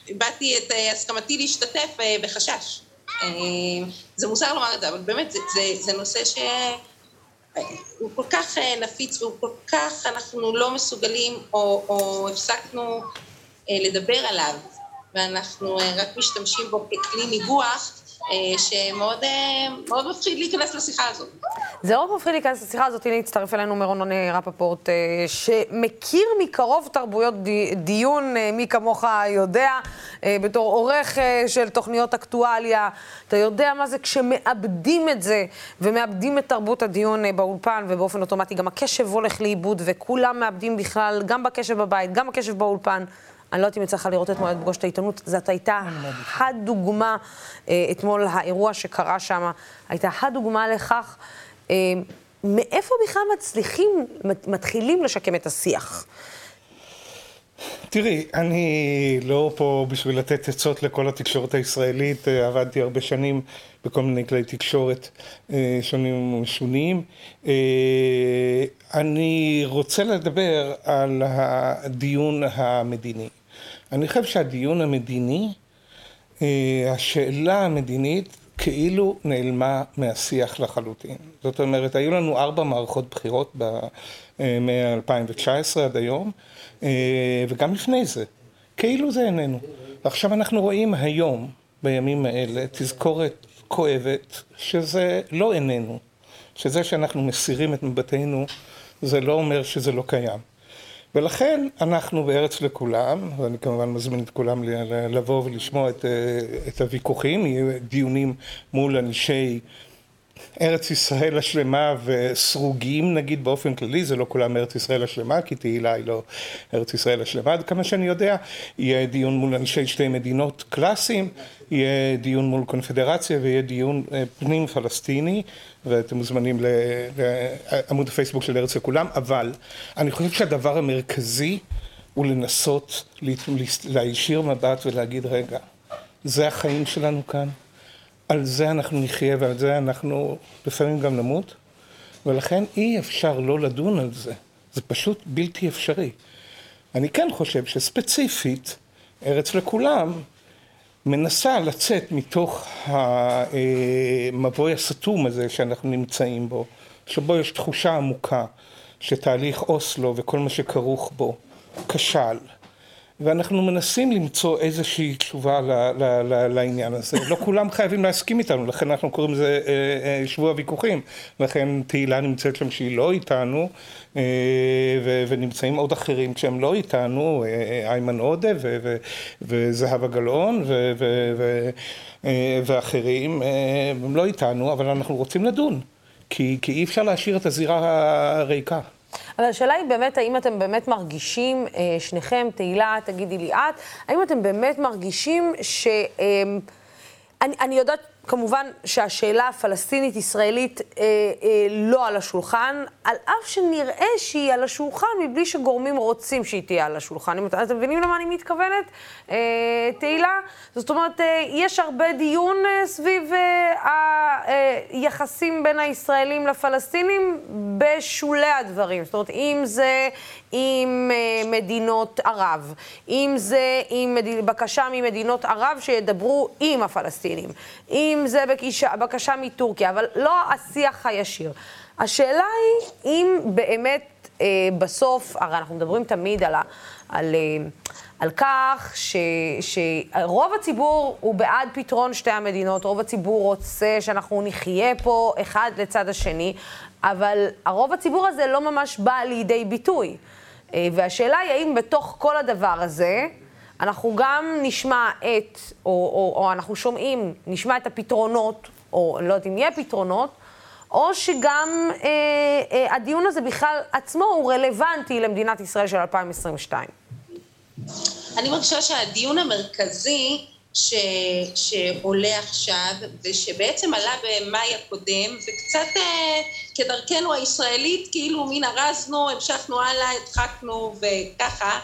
הבעתי את הסכמתי להשתתף אה, בחשש. אה, זה מוזר לומר את זה, אבל באמת זה, זה, זה נושא ש... הוא כל כך נפיץ והוא כל כך, אנחנו לא מסוגלים או, או הפסקנו לדבר עליו ואנחנו רק משתמשים בו ככלי ניגוח, אה, שמאוד אה, מפחיד להיכנס לשיחה הזאת. זה מאוד מפחיד להיכנס לשיחה הזאת, הנה הצטרף אלינו מרון רפפורט, אה, שמכיר מקרוב תרבויות דיון, מי כמוך יודע, בתור עורך של תוכניות אקטואליה, אתה יודע מה זה כשמאבדים את זה, ומאבדים את תרבות הדיון באולפן, ובאופן אוטומטי גם הקשב הולך לאיבוד, וכולם מאבדים בכלל, גם בקשב בבית, גם בקשב באולפן. אני לא יודעת אם יצא לך לראות אתמול את פגוש את העיתונות, זאת הייתה הדוגמה, אה, אתמול האירוע שקרה שם, הייתה הדוגמה לכך. אה, מאיפה בכלל מצליחים, מתחילים לשקם את השיח? תראי, אני לא פה בשביל לתת עצות לכל התקשורת הישראלית, אה, עבדתי הרבה שנים בכל מיני כלי תקשורת שונים ומשונים. אני רוצה לדבר על הדיון המדיני. אני חושב שהדיון המדיני, אה, השאלה המדינית כאילו נעלמה מהשיח לחלוטין. זאת אומרת, היו לנו ארבע מערכות בחירות אה, מ-2019 עד היום, אה, וגם לפני זה. כאילו זה איננו. ועכשיו אנחנו רואים היום, בימים האלה, תזכורת כואבת, שזה לא איננו. שזה שאנחנו מסירים את מבטנו, זה לא אומר שזה לא קיים. ולכן אנחנו בארץ לכולם, ואני כמובן מזמין את כולם לבוא ולשמוע את, אה, את הוויכוחים, יהיו דיונים מול אנשי ארץ ישראל השלמה וסרוגים נגיד באופן כללי, זה לא כולם ארץ ישראל השלמה, כי תהילה היא לא ארץ ישראל השלמה, עד כמה שאני יודע, יהיה דיון מול אנשי שתי מדינות קלאסיים, יהיה דיון מול קונפדרציה ויהיה דיון אה, פנים פלסטיני, ואתם מוזמנים לעמוד הפייסבוק של ארץ לכולם, אבל אני חושב שהדבר המרכזי הוא לנסות להישיר מבט ולהגיד, רגע, זה החיים שלנו כאן. על זה אנחנו נחיה ועל זה אנחנו לפעמים גם נמות, ולכן אי אפשר לא לדון על זה. זה פשוט בלתי אפשרי. אני כן חושב שספציפית, ארץ לכולם מנסה לצאת מתוך המבוי הסתום הזה שאנחנו נמצאים בו, שבו יש תחושה עמוקה שתהליך אוסלו וכל מה שכרוך בו כשל. ואנחנו מנסים למצוא איזושהי תשובה ל, ל, ל, לעניין הזה. לא כולם חייבים להסכים איתנו, לכן אנחנו קוראים לזה אה, אה, שבוע ויכוחים. לכן תהילה נמצאת שם שהיא לא איתנו, אה, ו, ונמצאים עוד אחרים שהם לא איתנו, איימן עודה ו, ו, וזהבה גלאון ו, ו, ו, ואחרים, הם לא איתנו, אבל אנחנו רוצים לדון. כי, כי אי אפשר להשאיר את הזירה הריקה. אבל השאלה היא באמת, האם אתם באמת מרגישים, אה, שניכם, תהילה, תגידי לי את, האם אתם באמת מרגישים ש... אה, אני, אני יודעת כמובן שהשאלה הפלסטינית-ישראלית אה, אה, לא על השולחן, על אף שנראה שהיא על השולחן מבלי שגורמים רוצים שהיא תהיה על השולחן. אם אתם מבינים למה אני מתכוונת, אה, תהילה? זאת אומרת, אה, יש הרבה דיון אה, סביב אה, היחסים אה, בין הישראלים לפלסטינים בשולי הדברים. זאת אומרת, אם זה עם אה, מדינות ערב, אם זה עם מד... בקשה ממדינות ערב שידברו עם הפלסטינים, אם זה בקשה, בקשה מטורקיה, אבל לא השיח הישיר. השאלה היא אם באמת אה, בסוף, הרי אנחנו מדברים תמיד על, ה, על, אה, על כך ש, שרוב הציבור הוא בעד פתרון שתי המדינות, רוב הציבור רוצה שאנחנו נחיה פה אחד לצד השני, אבל הרוב הציבור הזה לא ממש בא לידי ביטוי. אה, והשאלה היא האם בתוך כל הדבר הזה, אנחנו גם נשמע את, או, או, או אנחנו שומעים, נשמע את הפתרונות, או אני לא יודעת אם יהיה פתרונות, או שגם אה, אה, הדיון הזה בכלל עצמו הוא רלוונטי למדינת ישראל של 2022. אני מרגישה שהדיון המרכזי ש, שעולה עכשיו, ושבעצם עלה במאי הקודם, וקצת אה, כדרכנו הישראלית, כאילו מין ארזנו, המשכנו הלאה, הדחקנו וככה,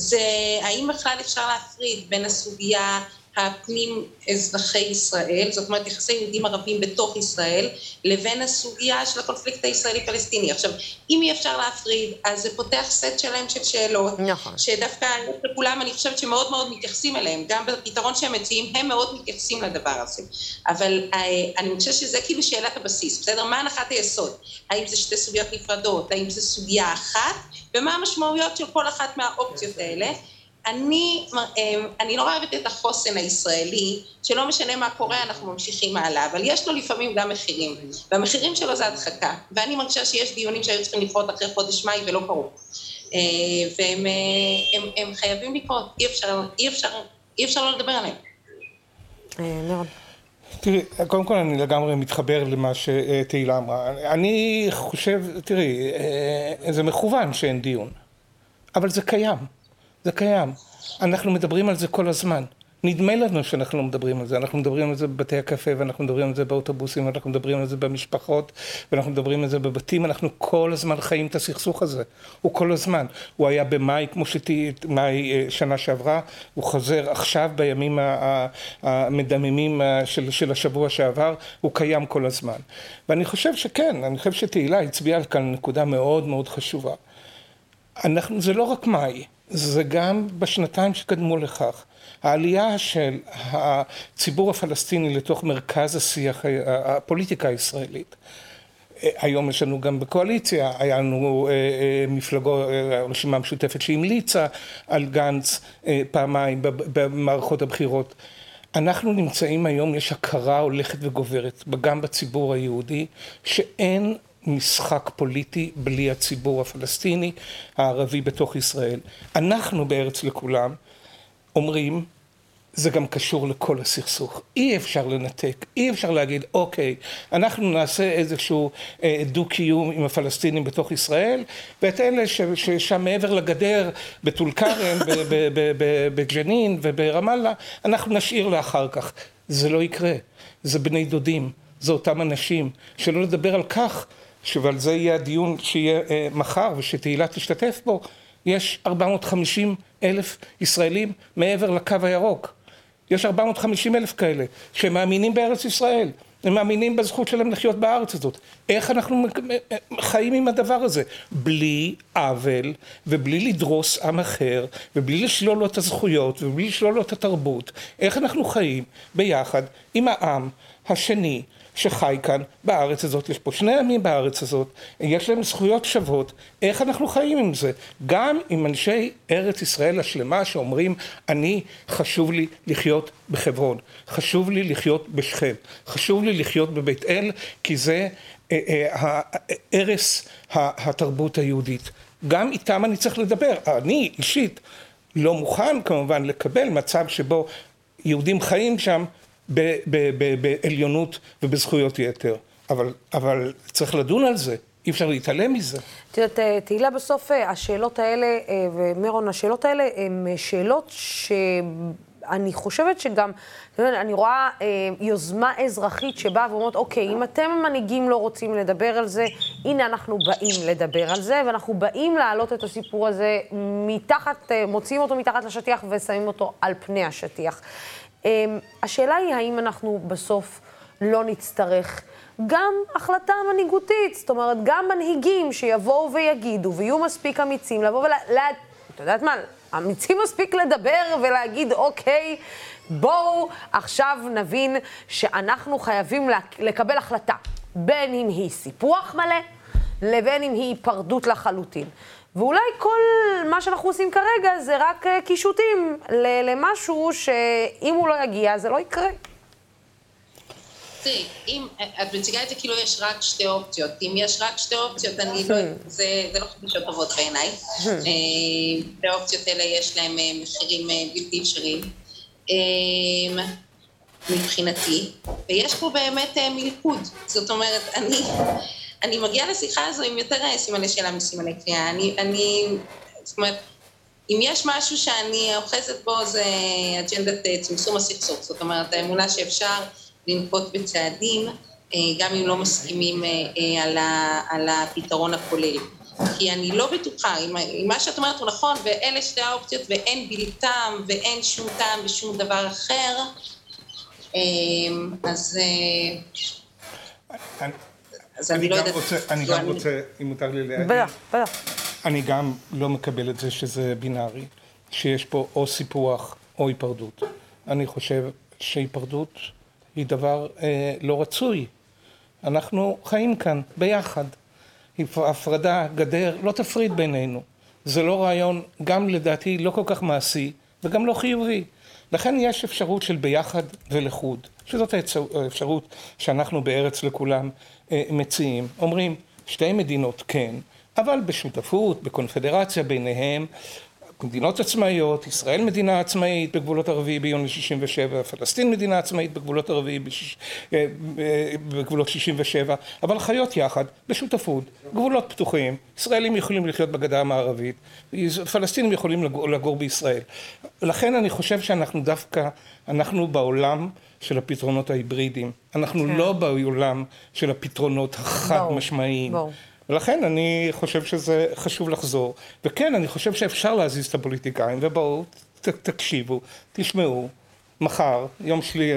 זה האם בכלל אפשר להפריד בין הסוגיה הפנים אזרחי ישראל, זאת אומרת יחסי יהודים ערבים בתוך ישראל, לבין הסוגיה של הקונפליקט הישראלי-פלסטיני. עכשיו, אם אי אפשר להפריד, אז זה פותח סט שלם של שאלות, נכון. שדווקא לכולם אני חושבת שמאוד מאוד מתייחסים אליהם, גם בפתרון שהם מציעים, הם מאוד מתייחסים לדבר הזה. אבל אה, אני חושבת שזה כאילו שאלת הבסיס, בסדר? מה הנחת היסוד? האם זה שתי סוגיות נפרדות? האם זה סוגיה אחת? ומה המשמעויות של כל אחת מהאופציות האלה? אני, אמ, אני נורא אוהבת את החוסן הישראלי, שלא משנה מה קורה, אנחנו ממשיכים הלאה, אבל יש לו לפעמים גם מחירים, והמחירים שלו זה הדחקה, ואני מרגישה שיש דיונים שהיו צריכים לקרות אחרי חודש מאי ולא קרו, אה, והם אה, הם, הם חייבים לקרות, אי אפשר, אי אפשר, אי אפשר לא לדבר עליהם. אה, מאוד. תראי, קודם כל אני לגמרי מתחבר למה שתהילה אמרה. אני חושב, תראי, זה מכוון שאין דיון, אבל זה קיים. זה קיים. אנחנו מדברים על זה כל הזמן. נדמה לנו שאנחנו לא מדברים על זה, אנחנו מדברים על זה בבתי הקפה ואנחנו מדברים על זה באוטובוסים ואנחנו מדברים על זה במשפחות ואנחנו מדברים על זה בבתים, אנחנו כל הזמן חיים את הסכסוך הזה, הוא כל הזמן. הוא היה במאי, כמו שתהיי, מאי אה, שנה שעברה, הוא חוזר עכשיו בימים המדממים של, של השבוע שעבר, הוא קיים כל הזמן. ואני חושב שכן, אני חושב שתהילה הצביעה כאן נקודה מאוד מאוד חשובה. אנחנו, זה לא רק מאי. זה גם בשנתיים שקדמו לכך. העלייה של הציבור הפלסטיני לתוך מרכז השיח, הפוליטיקה הישראלית. היום יש לנו גם בקואליציה, היה לנו אה, אה, מפלגו, אה, רשימה משותפת שהמליצה על גנץ פעמיים במערכות הבחירות. אנחנו נמצאים היום, יש הכרה הולכת וגוברת, גם בציבור היהודי, שאין משחק פוליטי בלי הציבור הפלסטיני הערבי בתוך ישראל. אנחנו בארץ לכולם אומרים זה גם קשור לכל הסכסוך. אי אפשר לנתק, אי אפשר להגיד, אוקיי, אנחנו נעשה איזשהו אה, דו-קיום עם הפלסטינים בתוך ישראל, ואת אלה ששם מעבר לגדר, בטול כרם, בג'נין וברמאללה, אנחנו נשאיר לאחר כך. זה לא יקרה. זה בני דודים, זה אותם אנשים. שלא לדבר על כך, ועל זה יהיה הדיון שיהיה אה, מחר ושתהילה תשתתף בו, יש 450 אלף ישראלים מעבר לקו הירוק. יש 450 אלף כאלה שמאמינים בארץ ישראל. הם מאמינים בזכות שלהם לחיות בארץ הזאת. איך אנחנו חיים עם הדבר הזה? בלי עוול, ובלי לדרוס עם אחר, ובלי לשלול לו את הזכויות, ובלי לשלול לו את התרבות. איך אנחנו חיים ביחד עם העם השני, שחי כאן בארץ הזאת, יש פה שני עמים בארץ הזאת, יש להם זכויות שוות, איך אנחנו חיים עם זה? גם עם אנשי ארץ ישראל השלמה שאומרים, אני, חשוב לי לחיות בחברון, חשוב לי לחיות בשכם, חשוב לי לחיות בבית אל, כי זה אה, אה, ערש התרבות היהודית. גם איתם אני צריך לדבר. אני אישית לא מוכן כמובן לקבל מצב שבו יהודים חיים שם בעליונות ובזכויות יתר. אבל, אבל צריך לדון על זה, אי אפשר להתעלם מזה. את יודעת, אה, תהילה, בסוף אה, השאלות האלה, אה, ומירון, השאלות האלה הן שאלות שאני חושבת שגם, אני רואה יוזמה אזרחית שבאה ואומרת, אוקיי, אם אתם המנהיגים לא רוצים לדבר על זה, הנה אנחנו באים לדבר על זה, ואנחנו באים להעלות את הסיפור הזה מתחת, מוציאים אותו מתחת לשטיח ושמים אותו על פני השטיח. אמ, השאלה היא האם אנחנו בסוף לא נצטרך גם החלטה מנהיגותית, זאת אומרת, גם מנהיגים שיבואו ויגידו ויהיו מספיק אמיצים לבוא ול... לה... את יודעת מה? אמיצים מספיק לדבר ולהגיד, אוקיי, בואו עכשיו נבין שאנחנו חייבים לקבל החלטה, בין אם היא סיפוח מלא, לבין אם היא היפרדות לחלוטין. ואולי כל מה שאנחנו עושים כרגע זה רק אה, קישוטים למשהו שאם הוא לא יגיע, זה לא יקרה. תראי, אם את מציגה את זה כאילו יש רק שתי אופציות. אם יש רק שתי אופציות, אני לא, hmm. זה, זה לא חדשות טובות בעיניי. Hmm. אה, שתי האופציות האלה יש אה, מחירים בלתי אפשריים. מבחינתי, ויש פה באמת מלכוד. זאת אומרת, אני... אני מגיעה לשיחה הזו עם יותר סימני שאלה מסימני קריאה. אני, אני, זאת אומרת, אם יש משהו שאני אוחזת בו זה אג'נדת אה, צמצום הסכסוך. זאת אומרת, האמונה שאפשר לנקוט בצעדים, אה, גם אם לא מסכימים אה, על, ה, על הפתרון הכולל. כי אני לא בטוחה, אם, מה שאת אומרת הוא נכון, ואלה שתי האופציות, ואין בלתם, ואין שום טעם בשום דבר אחר, אז... אז אני, אני לא יודעת... רוצה, אני גם אני... רוצה, אם מותר לי להגיד... בטח, בטח. אני גם לא מקבל את זה שזה בינארי, שיש פה או סיפוח או היפרדות. אני חושב שהיפרדות היא דבר אה, לא רצוי. אנחנו חיים כאן ביחד. הפרדה, גדר, לא תפריד בינינו. זה לא רעיון, גם לדעתי, לא כל כך מעשי וגם לא חיובי. לכן יש אפשרות של ביחד ולחוד, שזאת האפשרות שאנחנו בארץ לכולם מציעים. אומרים, שתי מדינות כן, אבל בשותפות, בקונפדרציה ביניהם, מדינות עצמאיות, ישראל מדינה עצמאית בגבולות הרביעי ביוני 67, פלסטין מדינה עצמאית בגבולות הרביעי אה, אה, בגבולות 67, אבל חיות יחד בשותפות, גבולות פתוחים, ישראלים יכולים לחיות בגדה המערבית, פלסטינים יכולים לגור, לגור בישראל. לכן אני חושב שאנחנו דווקא, אנחנו בעולם של הפתרונות ההיברידיים, אנחנו כן. לא בעולם של הפתרונות החד משמעיים. בוא. ולכן אני חושב שזה חשוב לחזור. וכן, אני חושב שאפשר להזיז את הפוליטיקאים, ובואו, ת, תקשיבו, תשמעו, מחר, יום, שלי,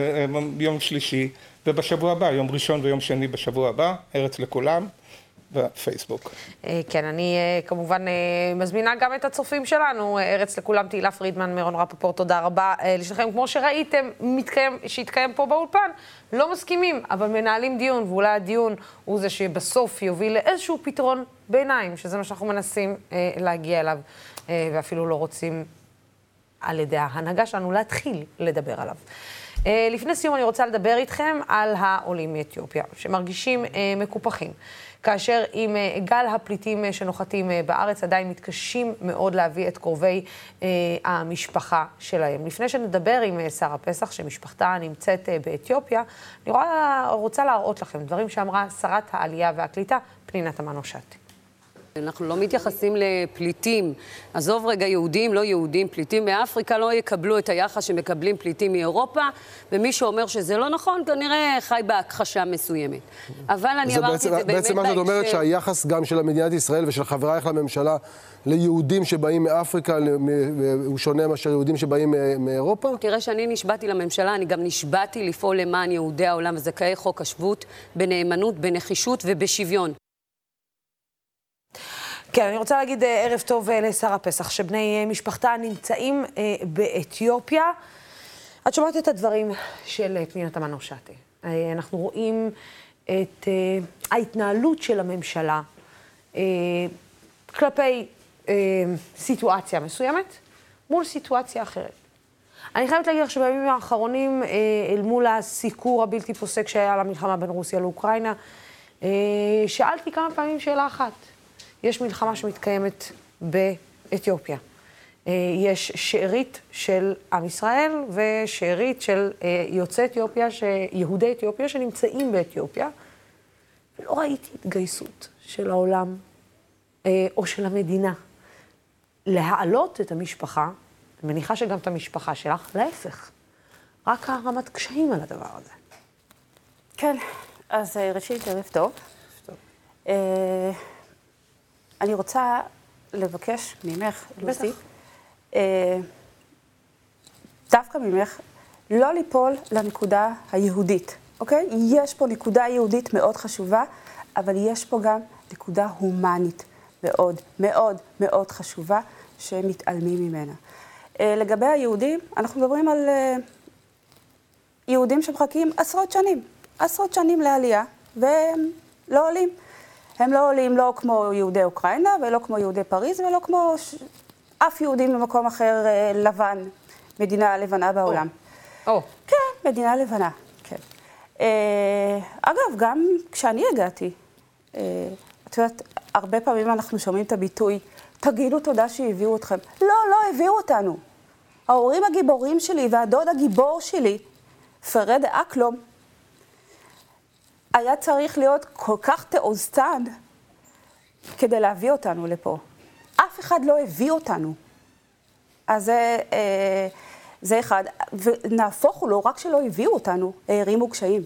יום שלישי, ובשבוע הבא, יום ראשון ויום שני בשבוע הבא, ארץ לכולם. בפייסבוק. אה, כן, אני אה, כמובן אה, מזמינה גם את הצופים שלנו, ארץ לכולם, תהילה פרידמן, מירון רפפורט, תודה רבה לשניכם. כמו שראיתם, מתקיים, שהתקיים פה באולפן, לא מסכימים, אבל מנהלים דיון, ואולי הדיון הוא זה שבסוף יוביל לאיזשהו פתרון ביניים, שזה מה שאנחנו מנסים להגיע אליו, ואפילו לא רוצים על ידי ההנהגה שלנו להתחיל לדבר עליו. לפני סיום אני רוצה לדבר איתכם על העולים מאתיופיה, שמרגישים מקופחים. כאשר עם אה, גל הפליטים שנוחתים בארץ עדיין מתקשים מאוד להביא את קרובי המשפחה שלהם. לפני שנדבר עם שרה פסח, שמשפחתה נמצאת באתיופיה, אני רוצה להראות לכם דברים שאמרה שרת העלייה והקליטה, פנינה תמנו-שטה. אנחנו לא מתייחסים לפליטים. עזוב רגע יהודים, לא יהודים, פליטים מאפריקה לא יקבלו את היחס שמקבלים פליטים מאירופה, ומי שאומר שזה לא נכון, כנראה חי בהכחשה מסוימת. אבל אני אמרתי בעצם, את זה באמת בעצם מה זאת אומרת שהיחס גם של מדינת ישראל ושל חברייך לממשלה ליהודים שבאים מאפריקה הוא שונה מאשר יהודים שבאים מאירופה? תראה, שאני נשבעתי לממשלה, אני גם נשבעתי לפעול למען יהודי העולם וזכאי חוק השבות בנאמנות, בנחישות ובשוויון. כן, אני רוצה להגיד אה, ערב טוב אה, לשרה פסח, שבני אה, משפחתה נמצאים באתיופיה. את שומעת את הדברים של פנינה תמנו-שטה. אנחנו רואים את ההתנהלות של הממשלה כלפי סיטואציה מסוימת מול סיטואציה אחרת. אני חייבת להגיד לך שבימים האחרונים, אל מול הסיקור הבלתי פוסק שהיה למלחמה בין רוסיה לאוקראינה, שאלתי כמה פעמים שאלה אחת. יש מלחמה שמתקיימת באתיופיה. אה, יש שארית של עם ישראל ושארית של אה, יוצאי אתיופיה, יהודי אתיופיה שנמצאים באתיופיה. ולא ראיתי התגייסות של העולם אה, או של המדינה להעלות את המשפחה, אני מניחה שגם את המשפחה שלך, להפך, רק הרמת קשיים על הדבר הזה. כן, אז ראשית, ערב טוב. טוב. אני רוצה לבקש ממך, לוסי, אה, דווקא ממך, לא ליפול לנקודה היהודית, אוקיי? יש פה נקודה יהודית מאוד חשובה, אבל יש פה גם נקודה הומנית מאוד, מאוד, מאוד חשובה, שמתעלמים ממנה. אה, לגבי היהודים, אנחנו מדברים על אה, יהודים שמחכים עשרות שנים, עשרות שנים לעלייה, והם לא עולים. הם לא עולים לא כמו יהודי אוקראינה ולא כמו יהודי פריז ולא כמו ש... אף יהודי ממקום אחר אה, לבן, מדינה לבנה בעולם. או. Oh. כן, מדינה לבנה, כן. אה, אגב, גם כשאני הגעתי, אה, את יודעת, הרבה פעמים אנחנו שומעים את הביטוי, תגידו תודה שהביאו אתכם. לא, לא הביאו אותנו. ההורים הגיבורים שלי והדוד הגיבור שלי, פרד אקלום, היה צריך להיות כל כך תעוזתן כדי להביא אותנו לפה. אף אחד לא הביא אותנו. אז זה, אה, זה אחד. ונהפוך הוא, לא רק שלא הביאו אותנו, הערימו קשיים.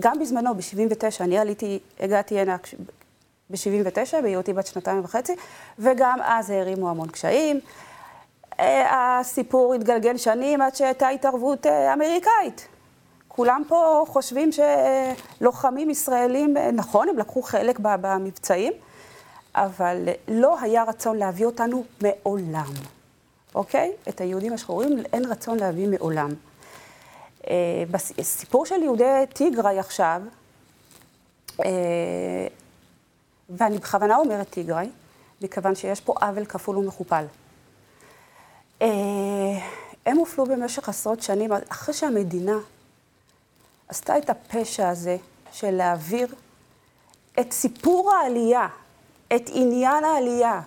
גם בזמנו, ב-79, אני עליתי, הגעתי הנה ב-79, בהיותי בת שנתיים וחצי, וגם אז הערימו המון קשיים. אה, הסיפור התגלגל שנים עד שהייתה התערבות אה, אמריקאית. כולם פה חושבים שלוחמים ישראלים, נכון, הם לקחו חלק במבצעים, אבל לא היה רצון להביא אותנו מעולם, אוקיי? את היהודים השחורים אין רצון להביא מעולם. אה, בסיפור של יהודי טיגריי עכשיו, אה, ואני בכוונה אומרת טיגריי, מכיוון שיש פה עוול כפול ומכופל. אה, הם הופלו במשך עשרות שנים, אחרי שהמדינה עשתה את הפשע הזה של להעביר את סיפור העלייה, את עניין העלייה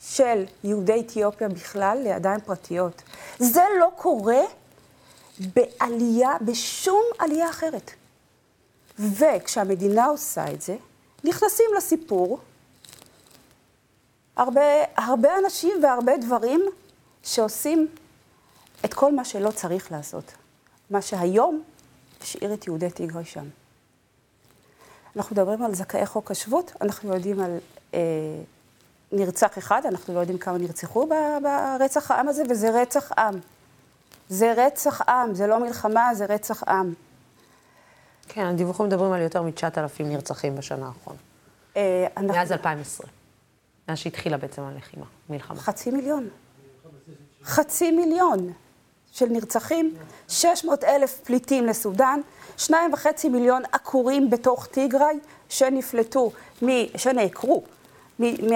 של יהודי אתיופיה בכלל לידיים פרטיות. זה לא קורה בעלייה, בשום עלייה אחרת. וכשהמדינה עושה את זה, נכנסים לסיפור הרבה, הרבה אנשים והרבה דברים שעושים את כל מה שלא צריך לעשות. מה שהיום השאיר את יהודי טיגרי שם. אנחנו מדברים על זכאי חוק השבות, אנחנו יודעים על אה, נרצח אחד, אנחנו לא יודעים כמה נרצחו ברצח העם הזה, וזה רצח עם. זה רצח עם, זה לא מלחמה, זה רצח עם. כן, הדיווחים מדברים על יותר מ-9,000 נרצחים בשנה האחרונה. אה, אנחנו... מאז 2020, מאז שהתחילה בעצם הלחימה, מלחמה. חצי מיליון. חצי מיליון. של נרצחים, 600 אלף פליטים לסודאן, שניים וחצי מיליון עקורים בתוך טיגריי שנפלטו, שנעקרו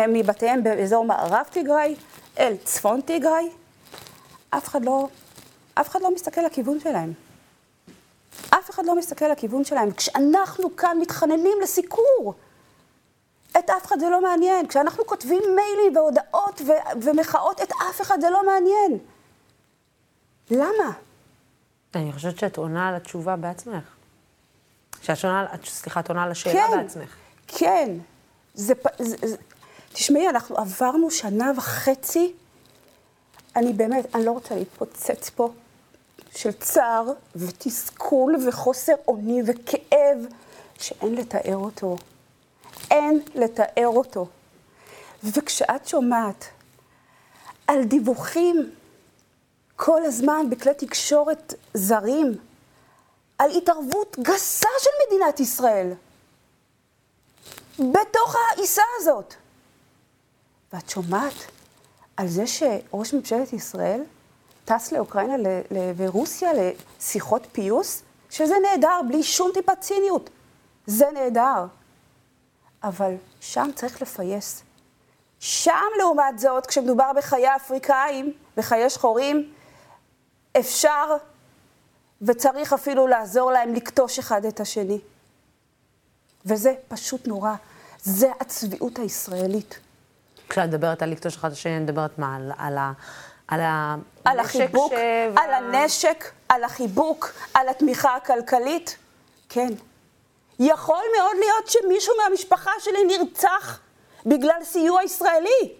מבתיהם באזור מערב טיגריי אל צפון טיגריי. אף אחד לא, אף אחד לא מסתכל לכיוון שלהם. אחד לא מסתכל לכיוון שלהם. כשאנחנו כאן מתחננים לסיקור, את אף אחד זה לא מעניין. כשאנחנו כותבים מיילים והודעות ו- ומחאות, את אף אחד זה לא מעניין. למה? אני חושבת שאת עונה על התשובה בעצמך. שאת עונה, את- סליחה, את עונה על השאלה כן, בעצמך. כן. זה, זה, זה, תשמעי, אנחנו עברנו שנה וחצי, אני באמת, אני לא רוצה להתפוצץ פה, של צער ותסכול וחוסר אונים וכאב שאין לתאר אותו. אין לתאר אותו. וכשאת שומעת על דיווחים כל הזמן בכלי תקשורת זרים, על התערבות גסה של מדינת ישראל בתוך העיסה הזאת. ואת שומעת על זה שראש ממשלת ישראל טס לאוקראינה ורוסיה לשיחות פיוס, שזה נהדר, בלי שום טיפת ציניות. זה נהדר. אבל שם צריך לפייס. שם, לעומת זאת, כשמדובר בחיי אפריקאים, בחיי שחורים, אפשר וצריך אפילו לעזור להם לכתוש אחד את השני. וזה פשוט נורא. זה הצביעות הישראלית. כשאת מדברת על לכתוש אחד את השני, אני מדברת מה? על, על, ה- על, ה- על החיבוק, ש- על הנשק, על החיבוק, על התמיכה הכלכלית. כן. יכול מאוד להיות שמישהו מהמשפחה שלי נרצח בגלל סיוע ישראלי.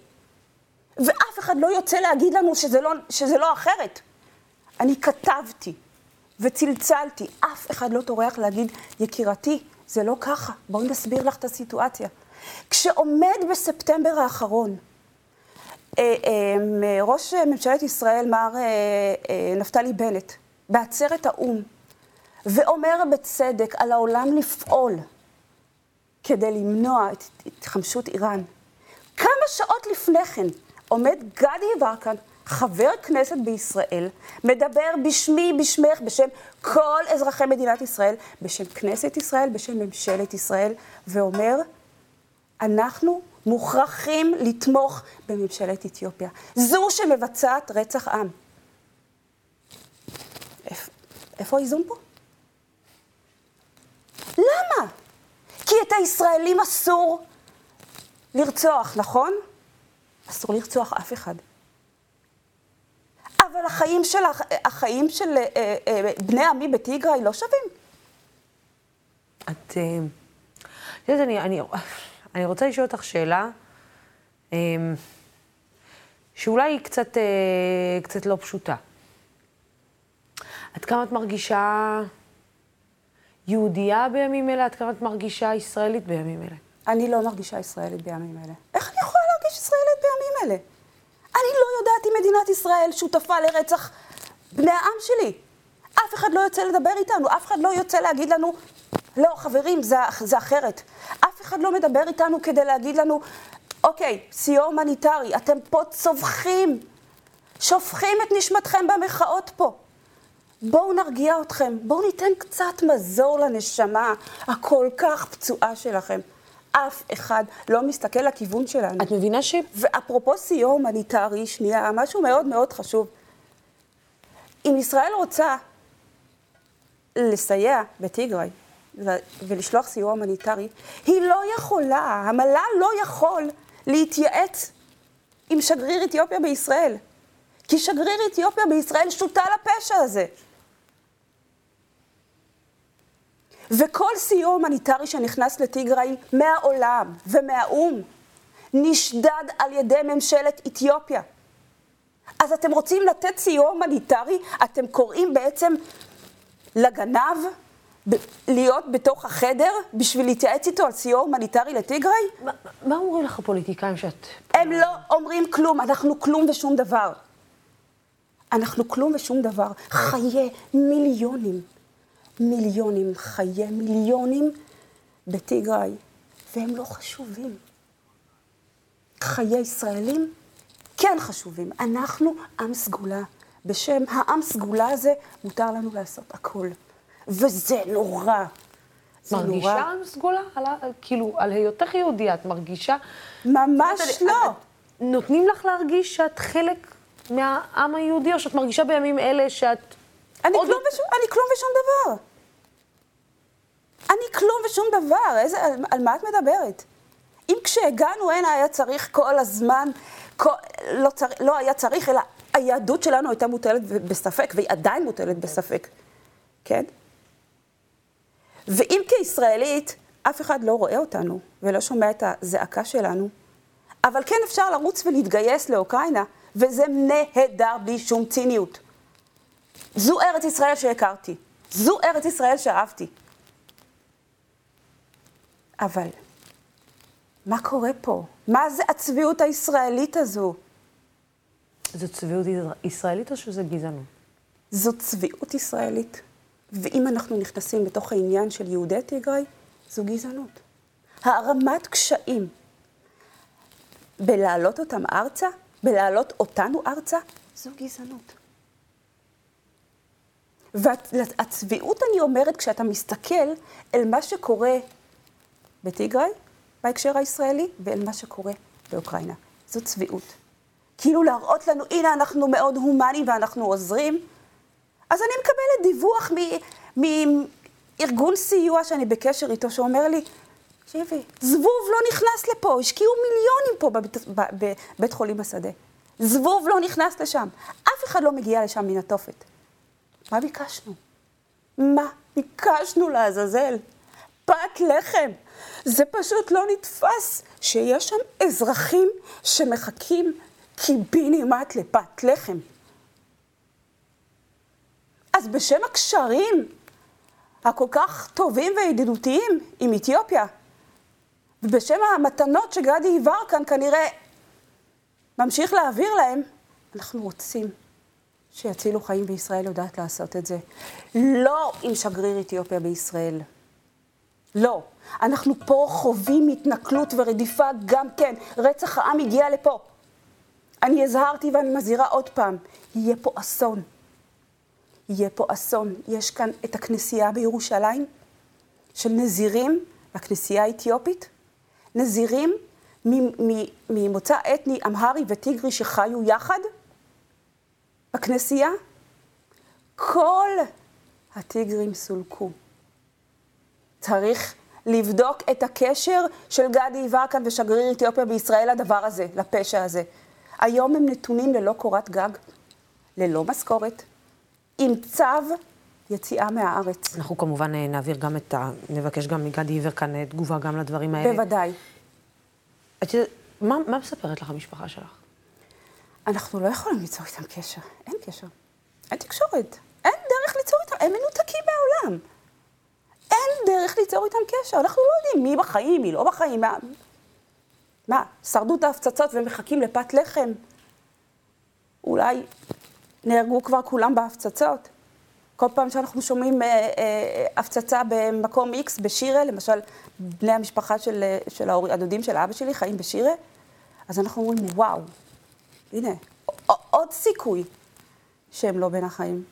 ואף אחד לא יוצא להגיד לנו שזה לא, שזה לא אחרת. אני כתבתי וצלצלתי, אף אחד לא טורח להגיד, יקירתי, זה לא ככה, בואי נסביר לך את הסיטואציה. כשעומד בספטמבר האחרון, אה, אה, ראש ממשלת ישראל, מר אה, נפתלי בנט, בעצרת האו"ם, ואומר בצדק על העולם לפעול כדי למנוע את התחמשות איראן. כמה שעות לפני כן עומד גדי יברקן, חבר כנסת בישראל, מדבר בשמי, בשמך, בשם כל אזרחי מדינת ישראל, בשם כנסת ישראל, בשם ממשלת ישראל, ואומר, אנחנו מוכרחים לתמוך בממשלת אתיופיה. זו שמבצעת רצח עם. איפ, איפה האיזון פה? למה? כי את הישראלים אסור לרצוח, נכון? אסור לרצוח אף אחד. אבל החיים של, הח- החיים של אה, אה, בני עמי בתיגראי לא שווים. את... אה, את יודעת, אני, אני, אני רוצה לשאול אותך שאלה, אה, שאולי היא קצת, אה, קצת לא פשוטה. עד כמה את מרגישה יהודייה בימים אלה? עד כמה את מרגישה ישראלית בימים אלה? אני לא מרגישה ישראלית בימים אלה. איך אני יכולה להרגיש ישראלית בימים אלה? אני לא יודעת אם מדינת ישראל שותפה לרצח בני העם שלי. אף אחד לא יוצא לדבר איתנו, אף אחד לא יוצא להגיד לנו, לא, חברים, זה, זה אחרת. אף אחד לא מדבר איתנו כדי להגיד לנו, אוקיי, סיוע הומניטרי, אתם פה צווחים, שופכים את נשמתכם במחאות פה. בואו נרגיע אתכם, בואו ניתן קצת מזור לנשמה הכל כך פצועה שלכם. אף אחד לא מסתכל לכיוון שלנו. את מבינה ש... ואפרופו סיוע הומניטרי, שנייה, משהו מאוד מאוד חשוב. אם ישראל רוצה לסייע בטיגריי ולשלוח סיוע הומניטרי, היא לא יכולה, המל"ל לא יכול להתייעץ עם שגריר אתיופיה בישראל. כי שגריר אתיופיה בישראל שותל לפשע הזה. וכל סיוע הומניטרי שנכנס לטיגריי מהעולם ומהאו"ם נשדד על ידי ממשלת אתיופיה. אז אתם רוצים לתת סיוע הומניטרי, אתם קוראים בעצם לגנב להיות בתוך החדר בשביל להתייעץ איתו על סיוע הומניטרי לטיגריי? מה, מה אומרים לך הפוליטיקאים שאת... הם לא אומרים כלום, אנחנו כלום ושום דבר. אנחנו כלום ושום דבר. חיי מיליונים, מיליונים, חיי מיליונים בטיגריי, והם לא חשובים. חיי ישראלים כן חשובים. אנחנו עם סגולה. בשם העם סגולה הזה מותר לנו לעשות הכל. וזה נורא. זה מרגישה נורא. עם סגולה? על, כאילו, על היותך יהודייה, את מרגישה... ממש את- לא. את- נותנים לך להרגיש שאת חלק מהעם היהודי, או שאת מרגישה בימים אלה שאת... אני עוד כלום, יותר- ושום, אני כלום ושום דבר. כלום ושום דבר, איזה, על, על מה את מדברת? אם כשהגענו הנה היה צריך כל הזמן, כל, לא, צר, לא היה צריך, אלא היהדות שלנו הייתה מוטלת בספק, והיא עדיין מוטלת בספק, כן? ואם כישראלית אף אחד לא רואה אותנו ולא שומע את הזעקה שלנו, אבל כן אפשר לרוץ ולהתגייס לאוקראינה, וזה נהדר בלי שום ציניות. זו ארץ ישראל שהכרתי, זו ארץ ישראל שאהבתי. אבל מה קורה פה? מה זה הצביעות הישראלית הזו? זו צביעות ישראלית או שזה גזענות? זו צביעות ישראלית. ואם אנחנו נכנסים לתוך העניין של יהודי טיגריי, זו גזענות. הערמת קשיים בלהעלות אותם ארצה, בלהעלות אותנו ארצה, זו גזענות. והצביעות, אני אומרת, כשאתה מסתכל אל מה שקורה בטיגריי, בהקשר הישראלי, ואל מה שקורה באוקראינה. זו צביעות. כאילו להראות לנו, הנה, אנחנו מאוד הומניים ואנחנו עוזרים. אז אני מקבלת דיווח מארגון סיוע שאני בקשר איתו, שאומר לי, תקשיבי, זבוב לא נכנס לפה, השקיעו מיליונים פה בבית, בבית חולים השדה. זבוב לא נכנס לשם. אף אחד לא מגיע לשם מן התופת. מה ביקשנו? מה ביקשנו לעזאזל? פת לחם. זה פשוט לא נתפס שיש שם אזרחים שמחכים קיבינימט לפת לחם. אז בשם הקשרים הכל כך טובים וידידותיים עם אתיופיה, ובשם המתנות שגדי יברקן כנראה ממשיך להעביר להם, אנחנו רוצים שיצילו חיים בישראל יודעת לעשות את זה. לא עם שגריר אתיופיה בישראל. לא. אנחנו פה חווים התנכלות ורדיפה גם כן. רצח העם הגיע לפה. אני הזהרתי ואני מזהירה עוד פעם, יהיה פה אסון. יהיה פה אסון. יש כאן את הכנסייה בירושלים של נזירים, הכנסייה האתיופית, נזירים ממוצא אתני אמהרי וטיגרי שחיו יחד בכנסייה. כל הטיגרים סולקו. צריך לבדוק את הקשר של גדי יברקן ושגריר אתיופיה בישראל לדבר הזה, לפשע הזה. היום הם נתונים ללא קורת גג, ללא משכורת, עם צו יציאה מהארץ. אנחנו כמובן אה, נעביר גם את ה... נבקש גם מגדי יברקן אה, תגובה גם לדברים האלה. בוודאי. את יודעת, מה, מה מספרת לך המשפחה שלך? אנחנו לא יכולים ליצור איתם קשר. אין קשר. אין תקשורת. אין דרך ליצור איתם. הם מנותקים מהעולם. אין דרך ליצור איתם קשר. אנחנו לא יודעים מי בחיים, מי לא בחיים. מה, מה שרדו את ההפצצות ומחכים לפת לחם? אולי נהרגו כבר כולם בהפצצות? כל פעם שאנחנו שומעים אה, אה, הפצצה במקום X בשירה, למשל, בני המשפחה של, אה, של הדודים של אבא שלי חיים בשירה, אז אנחנו אומרים, וואו, הנה, עוד סיכוי שהם לא בין החיים.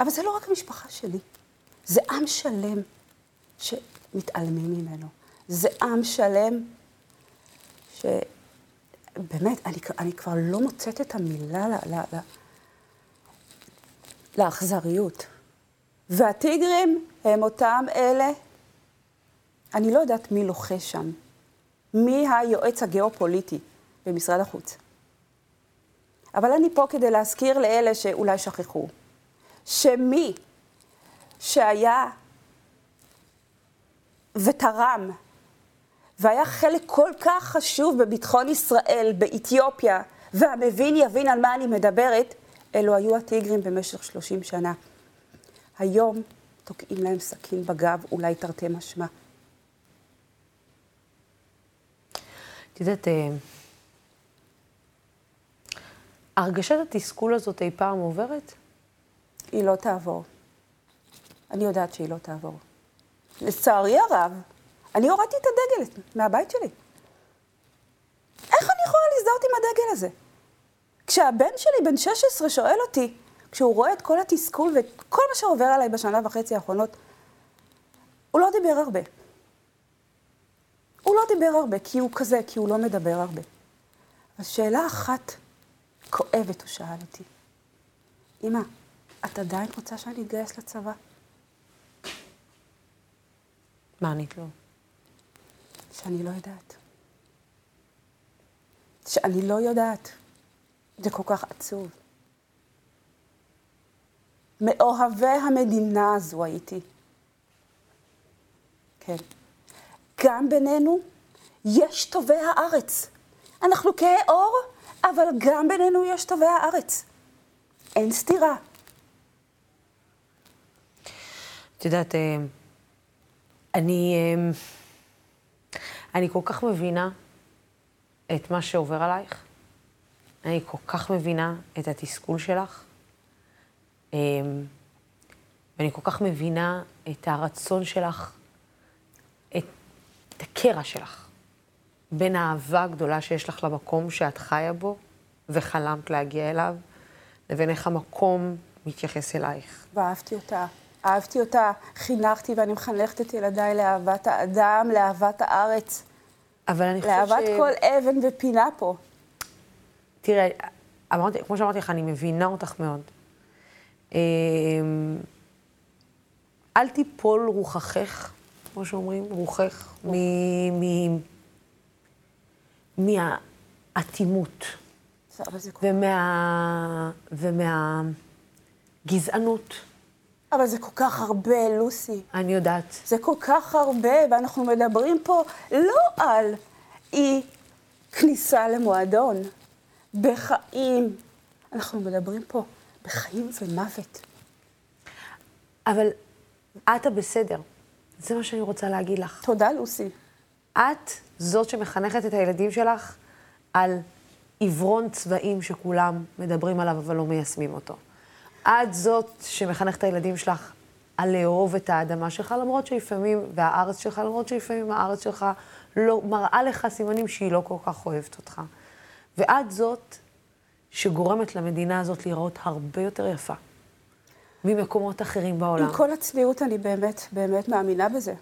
אבל זה לא רק המשפחה שלי, זה עם שלם שמתעלמים ממנו. זה עם שלם שבאמת, אני, אני כבר לא מוצאת את המילה ל, ל, ל, לאכזריות. והטיגרים הם אותם אלה, אני לא יודעת מי לוחש שם, מי היועץ הגיאופוליטי במשרד החוץ. אבל אני פה כדי להזכיר לאלה שאולי שכחו, שמי שהיה ותרם והיה חלק כל כך חשוב בביטחון ישראל, באתיופיה, והמבין יבין על מה אני מדברת, אלו היו הטיגרים במשך 30 שנה. היום תוקעים להם סכין בגב, אולי תרתי משמע. את יודעת, אה, הרגשת התסכול הזאת אי פעם עוברת? היא לא תעבור. אני יודעת שהיא לא תעבור. לצערי הרב, אני הורדתי את הדגל מהבית שלי. איך אני יכולה להזדהות עם הדגל הזה? כשהבן שלי, בן 16, שואל אותי, כשהוא רואה את כל התסכול ואת כל מה שעובר עליי בשנה וחצי האחרונות, הוא לא דיבר הרבה. הוא לא דיבר הרבה, כי הוא כזה, כי הוא לא מדבר הרבה. אבל שאלה אחת כואבת הוא שאל אותי, אמא, את עדיין רוצה שאני אתגייס לצבא? מה ענית לו? שאני לא יודעת. שאני לא יודעת. זה כל כך עצוב. מאוהבי המדינה הזו הייתי. כן. גם בינינו יש טובי הארץ. אנחנו כהי עור, אבל גם בינינו יש טובי הארץ. אין סתירה. את יודעת, אה, אני, אה, אני כל כך מבינה את מה שעובר עלייך. אני כל כך מבינה את התסכול שלך. אה, ואני כל כך מבינה את הרצון שלך, את, את הקרע שלך, בין האהבה הגדולה שיש לך למקום שאת חיה בו וחלמת להגיע אליו, לבין איך המקום מתייחס אלייך. ואהבתי אותה. אהבתי אותה, חינכתי ואני מחנכת את ילדיי לאהבת האדם, לאהבת הארץ. אבל אני חושבת לאהבת ש... כל אבן ופינה פה. תראה, אמרתי, כמו שאמרתי לך, אני מבינה אותך מאוד. אמ, אל תיפול רוחכך, כמו שאומרים, רוחך. מהאטימות ומה... ומהגזענות. אבל זה כל כך הרבה, לוסי. אני יודעת. זה כל כך הרבה, ואנחנו מדברים פה לא על אי כניסה למועדון, בחיים. אנחנו מדברים פה בחיים ומוות. אבל את הבסדר. זה מה שאני רוצה להגיד לך. תודה, לוסי. את זאת שמחנכת את הילדים שלך על עיוורון צבעים שכולם מדברים עליו אבל לא מיישמים אותו. את זאת שמחנכת את הילדים שלך על לאהוב את האדמה שלך, למרות שלפעמים, והארץ שלך, למרות שלפעמים הארץ שלך לא, מראה לך סימנים שהיא לא כל כך אוהבת אותך. ואת זאת שגורמת למדינה הזאת להיראות הרבה יותר יפה ממקומות אחרים בעולם. עם כל הצניעות, אני באמת, באמת מאמינה בזה.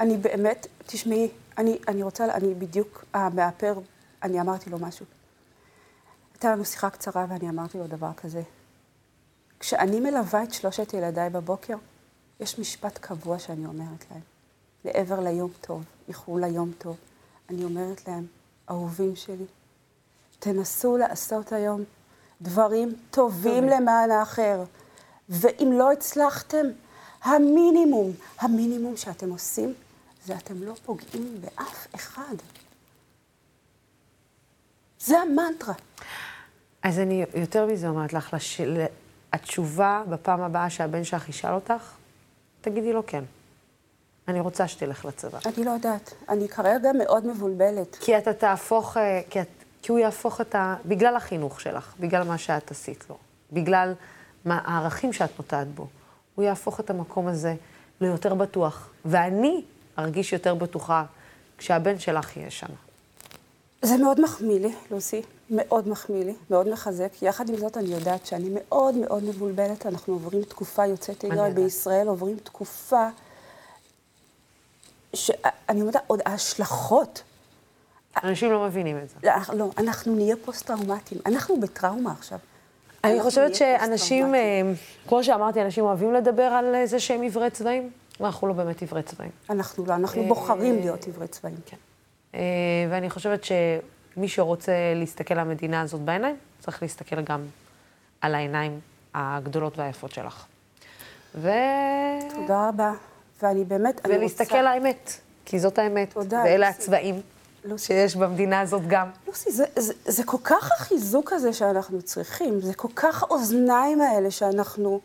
אני באמת, תשמעי, אני, אני רוצה, אני בדיוק, המאפר, אני אמרתי לו משהו. הייתה לנו שיחה קצרה ואני אמרתי לו דבר כזה. כשאני מלווה את שלושת ילדיי בבוקר, יש משפט קבוע שאני אומרת להם. לעבר ליום טוב, איחול ליום טוב. אני אומרת להם, אהובים שלי, תנסו לעשות היום דברים טובים למען האחר. ואם לא הצלחתם, המינימום, המינימום שאתם עושים, זה אתם לא פוגעים באף אחד. זה המנטרה. אז אני יותר מזה אומרת לך, לש... התשובה בפעם הבאה שהבן שלך ישאל אותך, תגידי לו כן. אני רוצה שתלך לצבא. אני לא יודעת, אני כרגע מאוד מבולבלת. כי אתה תהפוך, אה, כי, את, כי הוא יהפוך את ה... בגלל החינוך שלך, בגלל מה שאת עשית לו, בגלל מה, הערכים שאת נוטעת בו, הוא יהפוך את המקום הזה ליותר בטוח. ואני ארגיש יותר בטוחה כשהבן שלך יהיה שם. זה מאוד מחמיא לי, לוסי, מאוד מחמיא לי, מאוד מחזק. יחד עם זאת, אני יודעת שאני מאוד מאוד מבולבלת. אנחנו עוברים תקופה יוצאת יודעת. בישראל, עוברים תקופה שאני אומרת, עוד ההשלכות. אנשים לא מבינים את זה. לא, לא, אנחנו נהיה פוסט-טראומטיים. אנחנו בטראומה עכשיו. אני חושבת שאנשים. אה, כמו שאמרתי, אנשים אוהבים לדבר על אה, זה שהם עיוורי צבעים, ואנחנו לא באמת עיוורי צבעים. אנחנו לא, אנחנו בוחרים להיות עברי צבעים. כן. אה, ואני חושבת שמי שרוצה להסתכל על המדינה הזאת בעיניים, צריך להסתכל גם על העיניים הגדולות והיפות שלך. ו... תודה רבה. ואני באמת, אני ולהסתכל רוצה... על האמת, כי זאת האמת. תודה, ואלה לוסי. הצבעים לוסי. שיש במדינה הזאת גם. לוסי, זה, זה, זה כל כך החיזוק הזה שאנחנו צריכים, זה כל כך האוזניים האלה שאנחנו...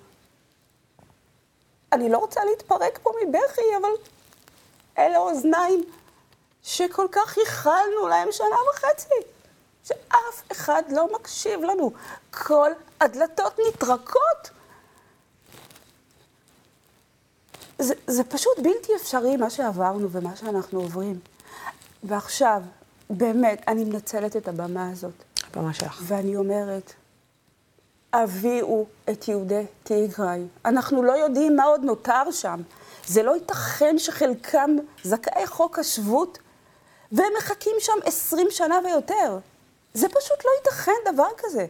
אני לא רוצה להתפרק פה מבכי, אבל אלה אוזניים שכל כך ייחלנו להם שנה וחצי, שאף אחד לא מקשיב לנו. כל הדלתות נטרקות. זה, זה פשוט בלתי אפשרי מה שעברנו ומה שאנחנו עוברים. ועכשיו, באמת, אני מנצלת את הבמה הזאת, הבמה שלך. ואני אומרת, הביאו את יהודי טיגריי. אנחנו לא יודעים מה עוד נותר שם. זה לא ייתכן שחלקם זכאי חוק השבות, והם מחכים שם עשרים שנה ויותר. זה פשוט לא ייתכן דבר כזה.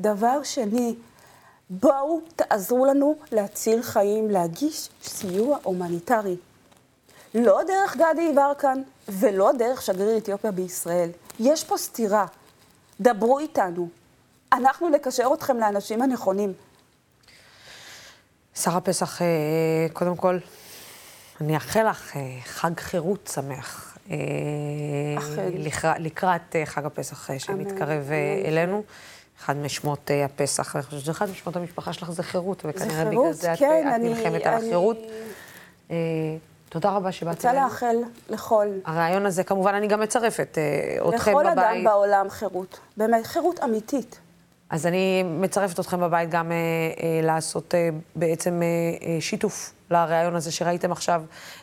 דבר שני, בואו תעזרו לנו להציל חיים, להגיש סיוע הומניטרי. לא דרך גדי יברקן ולא דרך שגריר אתיופיה בישראל. יש פה סתירה. דברו איתנו. אנחנו נקשר אתכם לאנשים הנכונים. שרה פסח, אה, קודם כל, אני אאחל לך אה, חג חירות שמח. אה. לקראת, אה, חג הפסח אה, שמתקרב אלינו. אחד משמות הפסח, אני חושבת שזה אחד משמות המשפחה שלך זה חירות, וכנראה בגלל זה את, כן, את אני- נלחמת על החירות. תודה רבה שבאת רוצה אלינו. לאחל לכל, הרעיון הזה, כמובן, אני גם מצרפת אתכם לכל אדם בבית. בעולם חירות. באמת, חירות אמיתית. אז אני מצרפת אתכם בבית גם אה, אה, לעשות אה, בעצם אה, אה, שיתוף לריאיון הזה שראיתם עכשיו,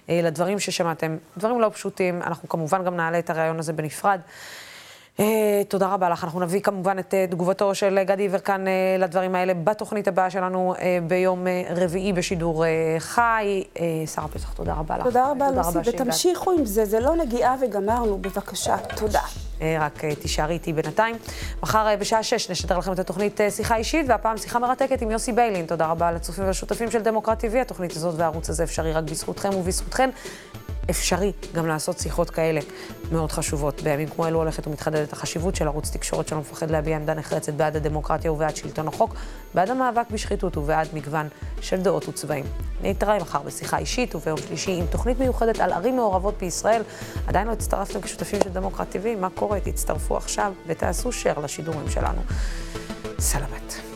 אה, לדברים ששמעתם. דברים לא פשוטים, אנחנו כמובן גם נעלה את הריאיון הזה בנפרד. אה, תודה רבה לך. אנחנו נביא כמובן את אה, תגובתו של אה, גדי יברקן לדברים האלה בתוכנית הבאה שלנו ביום רביעי בשידור חי. שרה פסח, תודה רבה לך. תודה רבה, לוסי. ותמשיכו עם זה, זה לא נגיעה וגמרנו, בבקשה. תודה. רק תישארי איתי בינתיים. מחר בשעה שש נשדר לכם את התוכנית שיחה אישית, והפעם שיחה מרתקת עם יוסי ביילין. תודה רבה לצופים והשותפים של דמוקרט TV. התוכנית הזאת והערוץ הזה אפשרי רק בזכותכם ובזכותכן. אפשרי גם לעשות שיחות כאלה מאוד חשובות. בימים כמו אלו הולכת ומתחדדת החשיבות של ערוץ תקשורת שלא מפחד להביע עמדה נחרצת בעד הדמוקרטיה ובעד שלטון החוק, בעד המאבק בשחיתות ובעד מגוון של דעות וצבעים. נתראה מחר בשיחה אישית וביום שלישי עם תוכנית מיוחדת על ערים מעורבות בישראל. עדיין לא הצטרפתם כשותפים של דמוקרט TV? מה קורה? תצטרפו עכשיו ותעשו share לשידורים שלנו. סלמת.